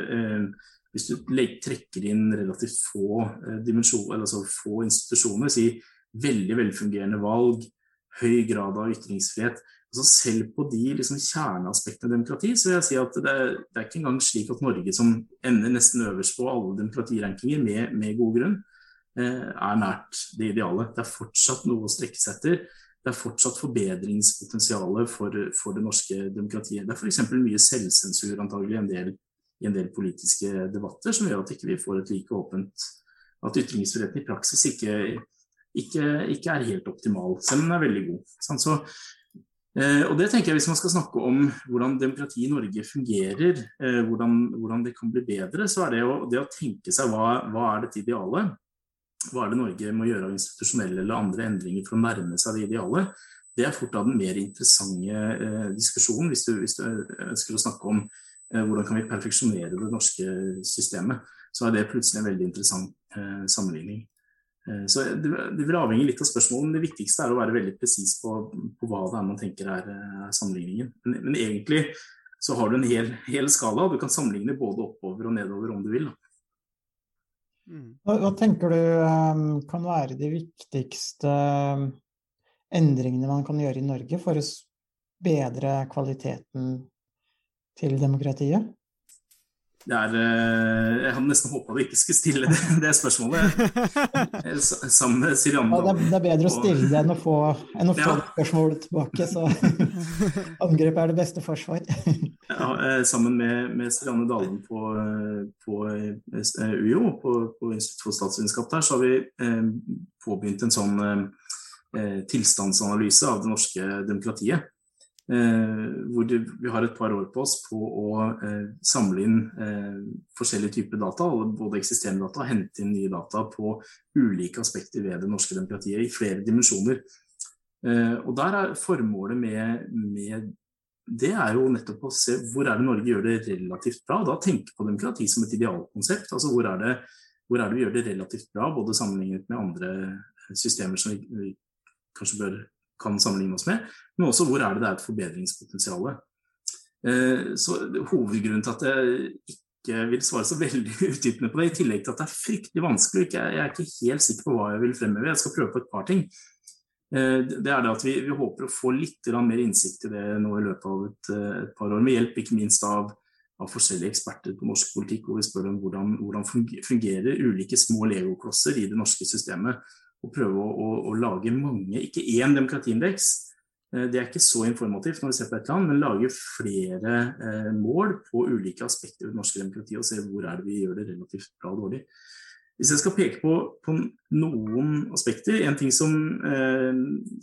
Hvis du trekker inn relativt få altså få institusjoner, si veldig velfungerende valg, høy grad av ytringsfrihet altså Selv på de liksom, kjerneaspektene av demokrati, så vil jeg si at det er, det er ikke engang slik at Norge, som ender nesten øverst på alle demokratirankinger med, med god grunn, Eh, er nært det ideale. Det er fortsatt noe å strekke seg etter. Det er fortsatt forbedringspotensial for, for, det norske demokratiet. Det er f.eks. mye selvsensur antagelig en del, i en del politiske debatter som gjør at ikke vi ikke får et like åpent At ytringsfriheten i praksis ikke, ikke, ikke, er helt optimal, selv om den er veldig god. Så Eh, og det tenker jeg Hvis man skal snakke om hvordan demokrati i Norge fungerer, eh, hvordan, hvordan, det kan bli bedre, så er det å, det å tenke seg hva, hva er dette idealet? Hva er det Norge må gjøre av institusjonelle eller andre endringer for å nærme seg det idealet? Det er fort av den mer interessante eh, diskusjonen, hvis du, hvis du, ønsker å snakke om eh, hvordan kan vi perfeksjonere det norske systemet. Så er det plutselig en veldig interessant eh, sammenligning. Eh, så det, det, vil avhenge litt av spørsmålet, men det viktigste er å være veldig presis på, på, hva det er man tenker er, er sammenligningen. Men, men, egentlig så har du en hel, hel, skala, du kan sammenligne både oppover og nedover om du vil. Mm. Hva, hva, tenker du um, kan være de viktigste um, endringene man kan gjøre i Norge for å bedre kvaliteten til demokratiet? Det er, eh, jeg hadde nesten håpa du ikke skulle stille det, det spørsmålet. Eh, sammen med Sirianne ja, det, er bedre å stille det enn å få, enn å få ja. spørsmålet tilbake. Så angrep er det beste forsvar. ja, eh, sammen med, med Sirianne Dalen på, på UiO, på, på Institutt for statsvitenskap, der, så har vi eh, påbegynt en sånn eh, tilstandsanalyse av det norske demokratiet. Eh, hvor vi har et par år på oss på å eh, samle inn eh, forskjellige typer data, både eksisterende data og hente inn nye data på ulike aspekter ved det norske demokratiet i flere dimensjoner. Og der er Formålet med, med, det er jo nettopp å se hvor er det Norge gjør det relativt bra. Da tenke på demokrati som et idealkonsept. altså hvor er det, hvor er det vi gjør det relativt bra, både sammenlignet med andre systemer som vi kanskje bør kan sammenligne oss med, men også hvor er det det er et forbedringspotensial. Eh, så Hovedgrunnen til at jeg ikke vil svare så veldig utdypende på det, i tillegg til at det er fryktelig vanskelig, jeg er ikke helt sikker på hva jeg vil fremheve, jeg skal prøve på et par ting. Eh, det er det at vi, vi håper å få litt mer innsikt i det nå i løpet av et, et par år, med hjelp ikke minst av, av, forskjellige eksperter på norsk politikk, hvor vi spør om hvordan, hvordan fungerer ulike små legoklosser i det norske systemet og prøve å, å, å lage mange, ikke én demokratiindeks. Eh, det er ikke så informativt når vi ser på et land, men lage flere eh, mål på ulike aspekter ved det norske demokratiet og se hvor er det vi gjør det relativt bra og dårlig. Hvis jeg skal peke på, på noen aspekter, en ting som, eh,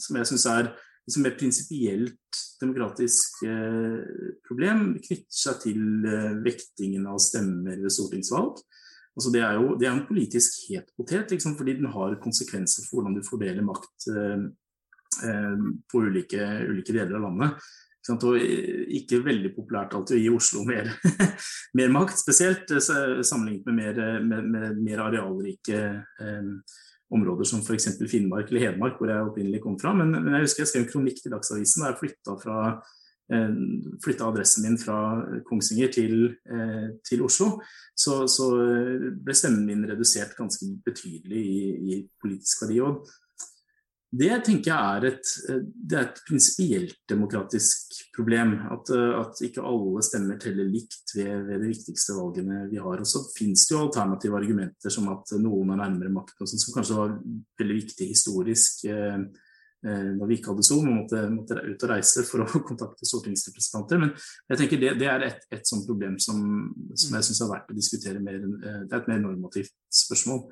som jeg syns er liksom et prinsipielt demokratisk eh, problem, knytter seg til eh, vektingen av stemmer ved stortingsvalg. Altså det, er jo, det er en politisk het potet, liksom, fordi den har konsekvenser for hvordan du fordeler makt eh, eh på ulike, ulike, deler av landet. Og ikke veldig populært alltid å gi Oslo mer, mer makt, spesielt eh, sammenlignet med mer, med, med mer arealrike eh, områder som f.eks. Finnmark eller Hedmark, hvor jeg opprinnelig kom fra. Men, men jeg husker jeg skrev en kronikk til Dagsavisen da jeg flytta fra Eh, flytta adressen min fra Kongsvinger til, eh, til Oslo, så, så, ble stemmen min redusert ganske betydelig i, i politisk verdi. Og det tenker jeg er et, et prinsipielt demokratisk problem. At, at, ikke alle stemmer teller likt ved, ved, de viktigste valgene vi har. Og så finnes det jo alternative argumenter som at noen er nærmere makten, som kanskje var veldig viktig historisk. Eh, Eh, når vi ikke hadde Zoom og måtte, måtte, ut og reise for å kontakte stortingsrepresentanter. Men jeg tenker det, det er et, et sånt problem som, som jeg syns er verdt å diskutere mer. Eh, det er et mer normativt spørsmål.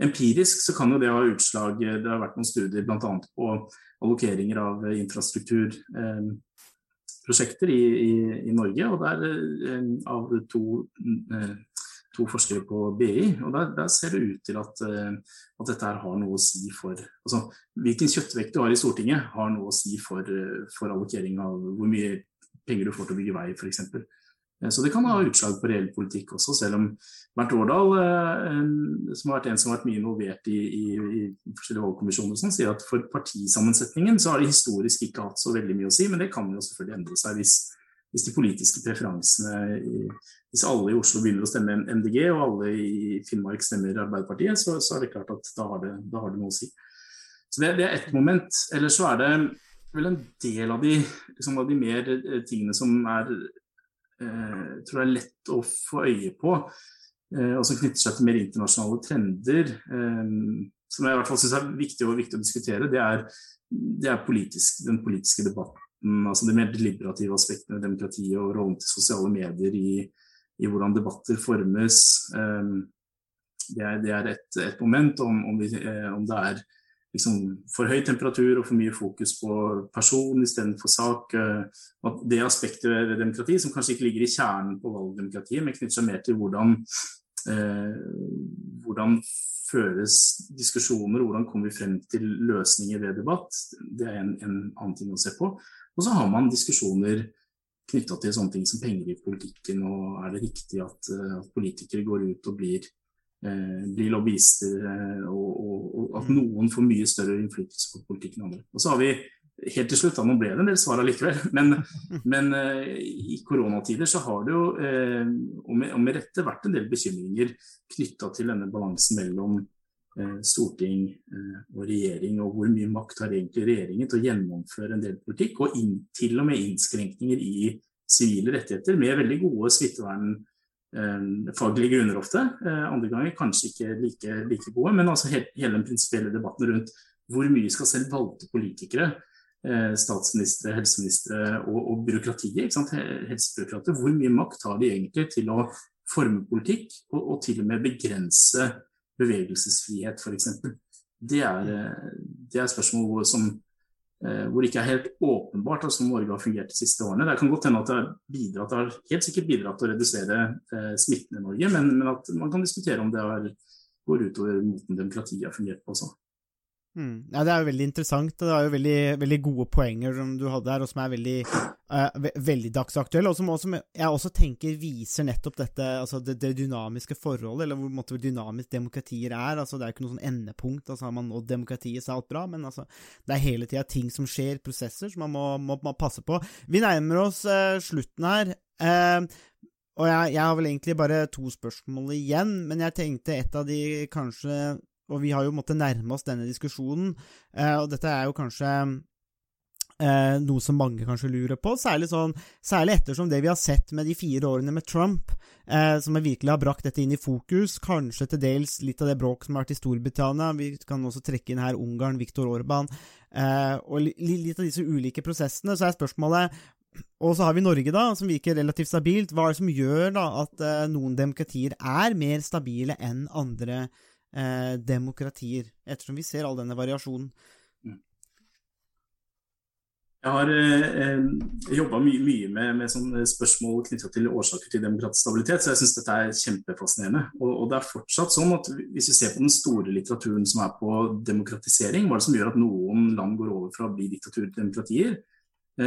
Empirisk så kan jo det ha utslag Det har vært noen studier bl.a. på allokeringer av infrastrukturprosjekter eh, i, i, i, Norge. Og der eh, av to eh, to forskere på BI. og Der, der ser det ut til at, eh, at, dette har noe å si for altså, Hvilken kjøttvekt du har i Stortinget, har noe å si for, eh, for allokering av hvor mye penger du får til å bygge vei, f.eks. Eh, så det kan ha utslag på reell politikk også, selv om Bernt Årdal, som har vært en som har vært mye involvert i, i, i forskjellige valgkommisjoner, sånn, sier at for partisammensetningen så har det historisk ikke hatt så veldig mye å si, men det kan jo selvfølgelig endre seg hvis, hvis de politiske preferansene Hvis alle i Oslo begynner å stemme MDG, og alle i Finnmark stemmer Arbeiderpartiet, så, så er det klart at da har det, da har det noe å si. Så det, det er ett moment. Ellers så er det vel en del av de, liksom, av de mer eh, tingene som er eh, tror jeg er lett å få øye på, eh, og som knytter seg til mer internasjonale trender, eh, som jeg i hvert fall syns er viktig og viktig å diskutere, det er, det er politisk, den politiske debatten altså de mer deliberative aspektene ved demokratiet og rollen til sosiale medier i, i hvordan debatter formes. Um, det er, det er et, et, moment om, om, vi, eh, om, det er liksom, for høy temperatur og for mye fokus på person istedenfor sak. eh, At det aspektet ved demokrati, som kanskje ikke ligger i kjernen på valgdemokratiet, men knytter seg mer til hvordan, eh, hvordan føres diskusjoner, hvordan kommer vi frem til løsninger ved debatt. Det er en, en annen ting å se på. Og så har man diskusjoner knytta til sånne ting som penger i politikken, og er det riktig at, eh, at politikere går ut og blir, eh, blir lobbyister, eh, og, og, og, at noen får mye større innflytelse på politikken enn andre. Og så har vi helt til slutt, da, nå ble det en del svar allikevel, men, men eh, i koronatider så har det jo, eh, og med, og med rette, vært en del bekymringer knytta til denne balansen mellom storting eh, og regjering, og hvor mye makt har egentlig regjeringen til å gjennomføre en del politikk, og inn, til og med innskrenkninger i sivile rettigheter, med veldig gode smittevernfaglige grunner ofte. Eh, andre ganger kanskje ikke like, like gode, men altså he hele den prinsipielle debatten rundt hvor mye skal selv valgte politikere eh, statsministre, helseministre og, og byråkratiet, helsebyråkrater, hvor mye makt har de egentlig til å forme politikk, og, og til og med begrense bevegelsesfrihet, f.eks. Det, er, eh, det er spørsmål som, eh, hvor det ikke er helt åpenbart altså, Norge har fungert de siste årene. Det kan godt hende at det har, bidratt, det har helt sikkert bidratt til å redusere eh, smitten i Norge, men, men, at man kan diskutere om det har, går utover måten demokratiet har fungert på også. Mm. Ja, Det er jo veldig interessant. og Det er jo veldig, veldig gode poenger som du hadde her, og som er veldig, uh, veldig dagsaktuelle. Og som også, jeg også tenker viser nettopp dette, altså det, det dynamiske forholdet, eller hvor måte, dynamisk demokratier er. altså Det er jo ikke noe sånn endepunkt. altså Har man nådd demokratiet, så er alt bra. Men altså, det er hele tida ting som skjer, prosesser, som man må, må, må passe på. Vi nærmer oss uh, slutten her. Uh, og jeg, jeg, har vel egentlig bare to spørsmål igjen, men jeg tenkte et av de kanskje og vi har jo måttet nærme oss denne diskusjonen, eh, og dette er jo kanskje eh, noe som mange kanskje lurer på, særlig, sånn, særlig ettersom det vi har sett med de fire årene med Trump, eh, som virkelig har brakt dette inn i fokus, kanskje til dels litt av det bråk som har vært i Storbritannia, vi kan også trekke inn her Ungarn, Viktor Orban, eh, og litt av disse ulike prosessene, så er spørsmålet og så har vi Norge, da, som virker relativt stabilt. Hva er det som gjør da at eh, noen demokratier er mer stabile enn andre demokratier? Eh, demokratier, ettersom vi ser all denne variasjonen. Jeg har eh, jobba mye, mye, med, med spørsmål knytta til årsaker til demokratisk stabilitet, så jeg syns dette er kjempefascinerende. Og, og, det er fortsatt sånn at hvis vi ser på den store litteraturen som er på demokratisering, hva er det som gjør at noen land går over fra å bli diktatur til demokratier, eh,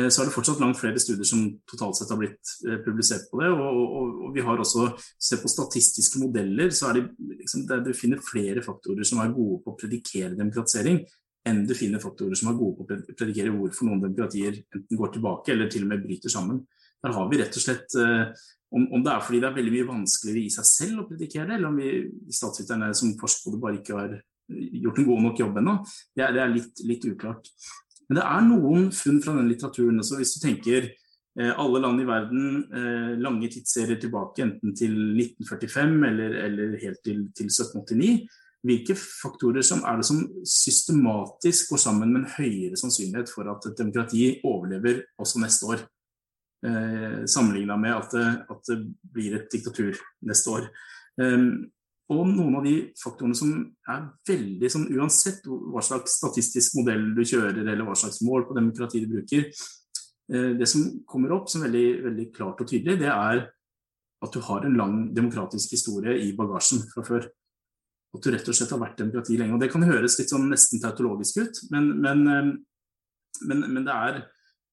så er det fortsatt langt flere studier som totalt sett har blitt eh, publisert på det. Og, og, og vi har også sett på statistiske modeller, så er det, liksom, det, du finner flere faktorer som er gode på å predikere demokratisering enn du finner faktorer som er gode på å predikere hvorfor noen demokratier enten går tilbake eller til og med bryter sammen. Der har vi rett og slett eh, om, om, det er fordi det er veldig mye vanskeligere i seg selv å predikere det, eller om vi statsviterne som forsker bare ikke har gjort en god nok jobb ennå, det, det, er litt, litt, uklart. Men det er noen funn fra den litteraturen. Altså hvis du tenker eh, alle land i verden, eh, lange tidsserier tilbake, enten til 1945 eller, eller helt til, til 1789, hvilke faktorer som er det som systematisk går sammen med en høyere sannsynlighet for at et demokrati overlever også neste år, eh, sammenligna med at det, at det, blir et diktatur neste år. Um, og noen av de faktorene som er veldig sånn Uansett hva slags statistisk modell du kjører, eller hva slags mål på demokrati du bruker, eh, det som kommer opp som veldig, veldig klart og tydelig, det er at du har en lang demokratisk historie i bagasjen fra før at du rett og slett har vært demokrati lenge. Og Det kan høres litt sånn nesten tautologisk ut, men, men, men, men det, er,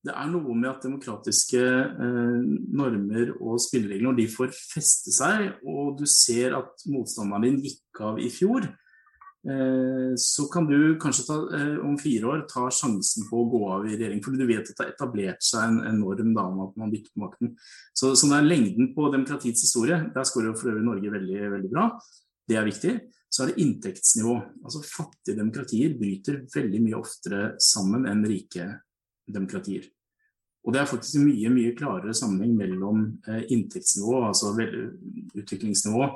det, er, noe med at demokratiske eh, normer og spilleregler, når de får feste seg, og du ser at motstanderen din gikk av i fjor, eh, så kan du kanskje ta, eh, om fire år ta sjansen på å gå av i regjering. Fordi du vet at det har etablert seg en, en norm da, om at man bytter på makten. Så, så det er lengden på demokratiets historie. Der skårer for øvrig Norge veldig, veldig bra. Det er viktig. Så er det inntektsnivå. Altså Fattige demokratier bryter veldig mye oftere sammen enn rike demokratier. Og det er faktisk mye mye klarere sammenheng mellom eh, inntektsnivå, altså utviklingsnivå,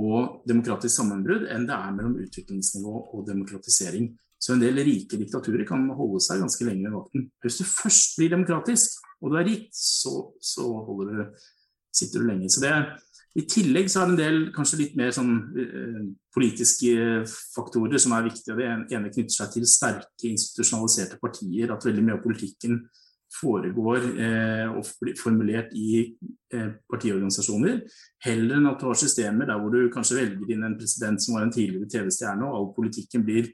og demokratisk sammenbrudd enn det er mellom utviklingsnivå og demokratisering. Så en del rike diktaturer kan holde seg ganske lenge ved makten. Hvis du først blir demokratisk, og du er rik, så, så du, sitter du lenge. Så det, I tillegg så er det en del kanskje litt mer sånn uh, politiske faktorer som er viktige. Det ene knytter seg til sterke institusjonaliserte partier. At veldig mye av politikken foregår uh, og blir formulert i uh, partiorganisasjoner. Heller enn at du har systemer der hvor du kanskje velger inn en president som var en tidligere TV-stjerne, og all politikken blir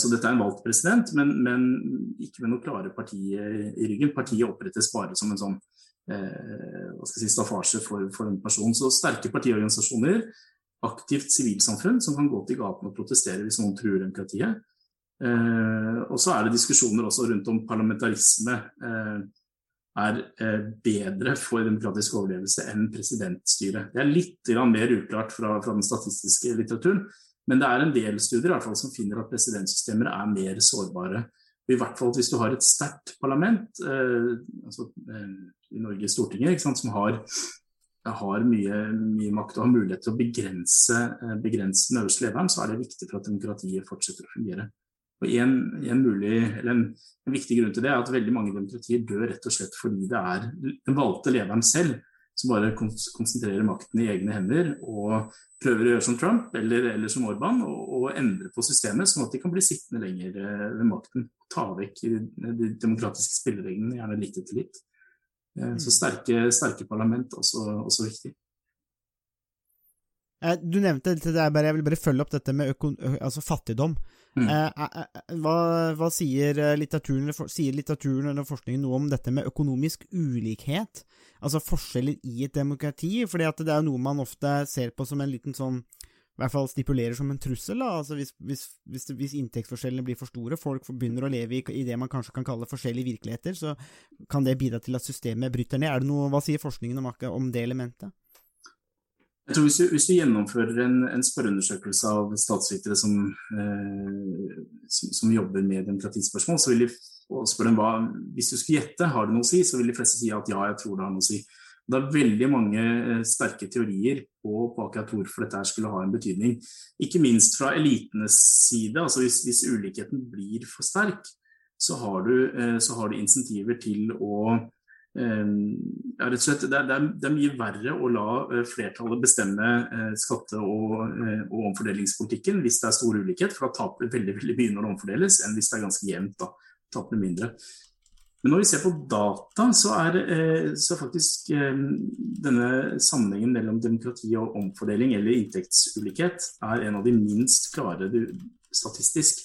så dette er en valgt president, men, men ikke med noe klare parti i ryggen. Partiet opprettes bare som en sånn eh, si, staffasje for, for en person. Så sterke partiorganisasjoner, aktivt sivilsamfunn som kan gå til gaten og protestere hvis noen truer demokratiet. Eh, og så er det diskusjoner også rundt om parlamentarisme eh, er eh, bedre for demokratisk overlevelse enn presidentstyret. Det er litt mer uklart fra, fra, den statistiske litteraturen, men det er en del studier i hvert fall, som finner at presidentsystemer er mer sårbare. I hvert fall hvis du har et sterkt parlament, eh, altså, eh, i Norge Stortinget, som har, har mye, mye, makt og har mulighet til å begrense, eh, begrense den øverste lederen, så er det viktig for at demokratiet fortsetter å fungere. Og en, en, mulig, en, en, viktig grunn til det er at veldig mange demokratier dør rett og slett fordi det er den valgte lederen selv som bare konsentrerer makten i egne hender og prøver å gjøre som Trump eller, eller som Orban og, og, endre på systemet, sånn at de kan bli sittende lenger eh, ved makten. Ta vekk de demokratiske spillereglene, gjerne litt etter litt. Eh, så mm. sterke, sterke parlament er også, også viktig. Eh, du nevnte det der, jeg vil bare følge opp dette med altså fattigdom. Mm. Eh, hva, hva sier, litteraturen, sier litteraturen eller forskningen noe om dette med økonomisk ulikhet? Altså forskjeller i et demokrati? Fordi det er noe man ofte ser på som en liten sånn i hvert fall stipulerer som en trussel. Da. Altså hvis, hvis, hvis, hvis, inntektsforskjellene blir for store, folk begynner å leve i, i, det man kanskje kan kalle forskjellige virkeligheter, så kan det bidra til at systemet bryter ned. Er det noe, Hva sier forskningen om, om det elementet? Jeg tror Hvis du, hvis du gjennomfører en, en, spørreundersøkelse av statsvitere som, eh, som, som, jobber med demokratispørsmål, så vil de og spør dem hva, hvis du skulle gjette, har det noe å si, så vil de fleste si at ja, jeg tror det har noe å si. Det er veldig mange eh, sterke teorier på, på akkurat hvorfor dette skulle ha en betydning. Ikke minst fra elitenes side. altså Hvis, hvis ulikheten blir for sterk, så har, du, eh, så har du insentiver til å Ehm, ja, rett og slett, det, er, det er mye verre å la eh, flertallet bestemme eh, skatte- og, eh, og, omfordelingspolitikken hvis det er stor ulikhet, for da taper veldig, veldig mye når det omfordeles, enn hvis det er ganske jevnt. da taper mindre. Men når vi ser på data, så er, så faktisk denne sammenhengen mellom demokrati og omfordeling eller inntektsulikhet er en av de minst klare statistisk.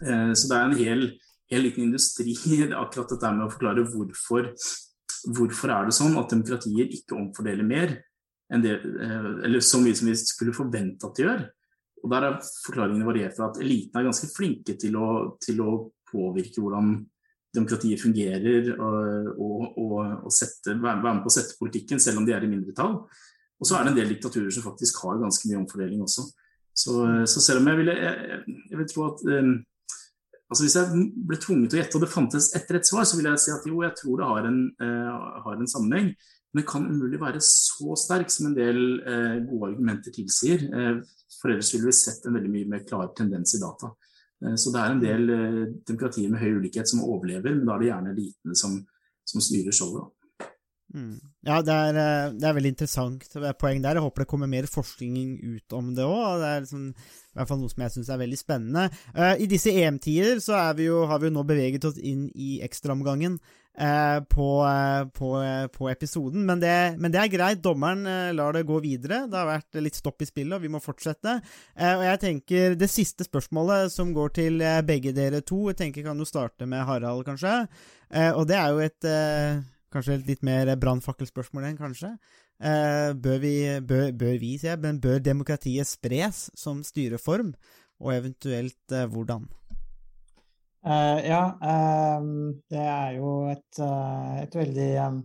Så det er en hel hel liten industri akkurat dette med å forklare hvorfor, hvorfor er det sånn at demokratier ikke omfordeler mer enn det, eh, eller så mye som vi skulle forvente at de gjør. Og Der er forklaringene variert fra at eliten er ganske flinke til å, til å påvirke hvordan demokratiet fungerer og, og, og, sette, være med på å sette politikken, selv om de er i mindretall. Og så er det en del diktaturer som faktisk har ganske mye omfordeling også. Så, så selv om jeg ville jeg, jeg vil tro at um, Altså Hvis jeg ble tvunget til å gjette, og det fantes etter et svar, så ville jeg si at jo, jeg tror det har en, uh, har en sammenheng. Men det kan umulig være så sterk som en del uh, gode argumenter tilsier. Uh, for ellers ville vi sett en veldig mye mer klar tendens i data. Så det er en del demokratier med høy ulikhet som overlever, men da er det gjerne elitene som, som styrer showet. Mm. Ja, det er, det er, veldig interessant poeng der. Jeg håper det kommer mer forskning ut om det òg. Det er liksom, i hvert fall noe som jeg syns er veldig spennende. Uh, I disse EM-tider så vi jo, har vi jo nå beveget oss inn i ekstraomgangen på, uh, på, på, episoden. Men det, men det, er greit. Dommeren lar det gå videre. Det har vært litt stopp i spillet, og vi må fortsette. og jeg tenker Det siste spørsmålet, som går til begge dere to, jeg tenker kan jo starte med Harald, kanskje. og det er jo et Kanskje litt mer brannfakkelspørsmål enn kanskje. Eh, bør, vi, bør, bør vi, sier jeg, men bør demokratiet spres som styreform, og eventuelt eh, hvordan? Uh, ja, um, det er jo et, uh, et veldig um,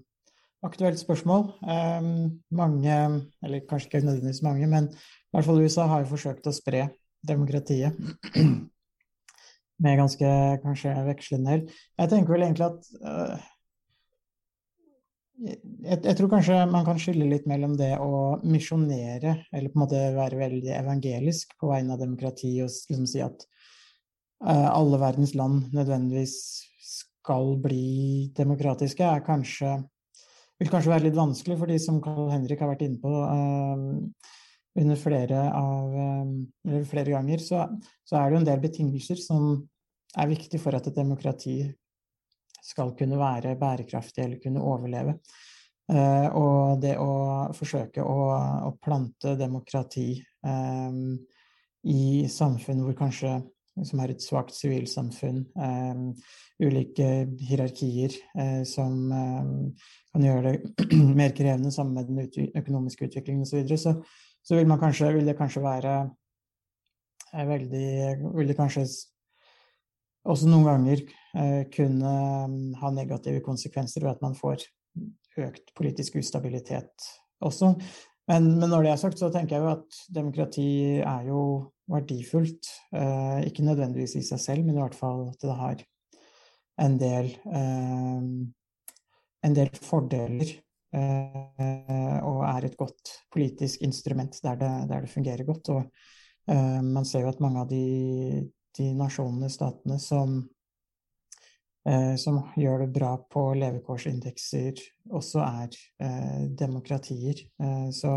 aktuelt spørsmål. Um, mange, eller kanskje ikke nødvendigvis mange, men i hvert fall USA har jo forsøkt å spre demokratiet. Med ganske kanskje vekslende hell. Jeg tenker vel egentlig at uh, jeg, jeg, tror kanskje man kan skille litt mellom det å misjonere, eller på en måte være veldig evangelisk på vegne av demokrati, og liksom si at alle verdens land nødvendigvis skal bli demokratiske, er kanskje vil kanskje være litt vanskelig for de som Carl Henrik har vært inne på uh, under flere, av, eh, flere ganger, så, så, er det jo en del betingelser som er viktige for at et demokrati skal kunne være bærekraftig eller kunne overleve. Uh, og det å forsøke å, å plante demokrati eh, i samfunn hvor kanskje som har et svakt sivilsamfunn, eh, ulike hierarkier eh, som eh, kan gjøre det mer krevende sammen med den økonomiske utviklingen osv., så, videre, så så vil, kanskje, vil det kanskje være veldig Vil det kanskje også noen ganger kunne ha negative konsekvenser ved at man får økt politisk ustabilitet også. Men, men, når det er sagt, så tenker jeg jo at demokrati er jo verdifullt. Eh, ikke nødvendigvis i seg selv, men i hvert fall at det har en del, eh, en del fordeler. Eh, og er et godt politisk instrument der det, der det fungerer godt. Og man ser jo at mange av de, de nasjonene, statene, som som gjør det bra på levekårsindekser, også er eh, demokratier. Eh, så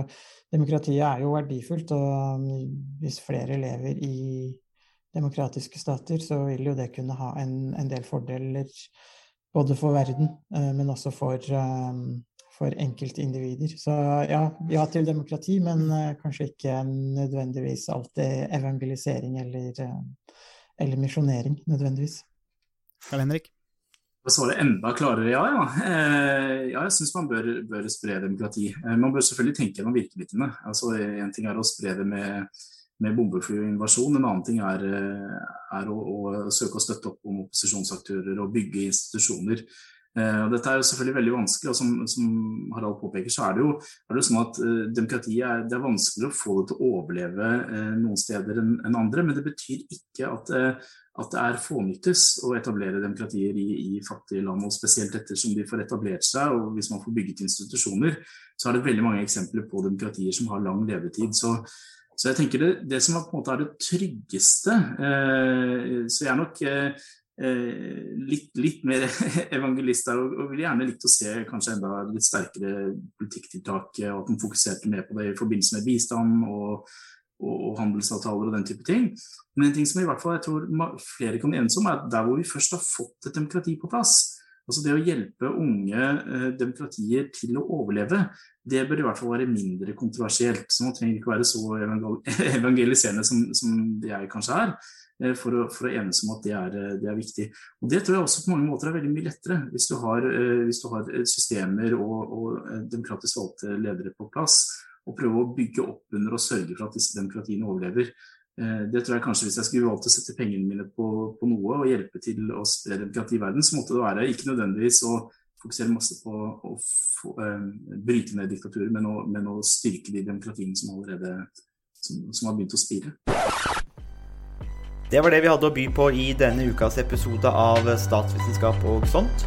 demokratiet er jo verdifullt, og hvis flere lever i demokratiske stater, så vil jo det kunne ha en, en del fordeler både for verden, eh, men også for, um, for enkeltindivider. Så ja, ja til demokrati, men eh, kanskje ikke nødvendigvis alltid evangelisering eller, eh, eller misjonering, nødvendigvis. Karl Henrik? Å svare enda klarere ja. Ja, eh, ja jeg syns man bør, bør, spre demokrati. Eh, man bør selvfølgelig tenke gjennom virkemidlene. Altså, en ting er å spre det med, med invasjon, en annen ting er, eh, er å, å, søke å støtte opp om opposisjonsaktører og bygge institusjoner. Dette er jo selvfølgelig veldig vanskelig, og som, som Harald påpeker, så er det jo, er det sånn at demokratiet er, det er vanskeligere å få det til å overleve noen steder enn andre. Men det betyr ikke at at det er fånyttes å etablere demokratier i, i, fattige land, og spesielt ettersom de får etablert seg, og hvis man får bygget institusjoner, så er det veldig mange eksempler på demokratier som har lang levetid. Så, så jeg tenker det, det, som på en måte er det tryggeste eh, Så jeg er nok eh, eh litt, litt, mer evangelist der, og, og ville gjerne likt å se kanskje enda litt sterkere politikktiltak, og at man fokuserte mer på det i forbindelse med bistand. og og, handelsavtaler og den type ting. Men en ting som i hvert fall jeg tror flere kan enes om, er at der hvor vi først har fått et demokrati på plass, altså det å hjelpe unge eh, demokratier til å overleve, det bør i hvert fall være mindre kontroversielt. Så man trenger ikke være så evangeliserende som, som det jeg kanskje er. Eh, for å, for å, enes om at det er, eh, det er, viktig. Og Det tror jeg også på mange måter er veldig mye lettere, hvis du har, eh, hvis du har systemer og, og demokratisk valgte ledere på plass og prøve å bygge opp under og sørge for at disse demokratiene overlever. Eh, det tror jeg kanskje Hvis jeg skulle valgt å sette pengene mine på, på, noe og hjelpe til å spre demokrati i verden, så måtte det være ikke nødvendigvis å fokusere masse på å få, eh, bryte ned diktaturer, men, men, å styrke de demokratiene som allerede som, som har begynt å spire. Det var det vi hadde å by på i denne ukas episode av Statsvitenskap og sånt.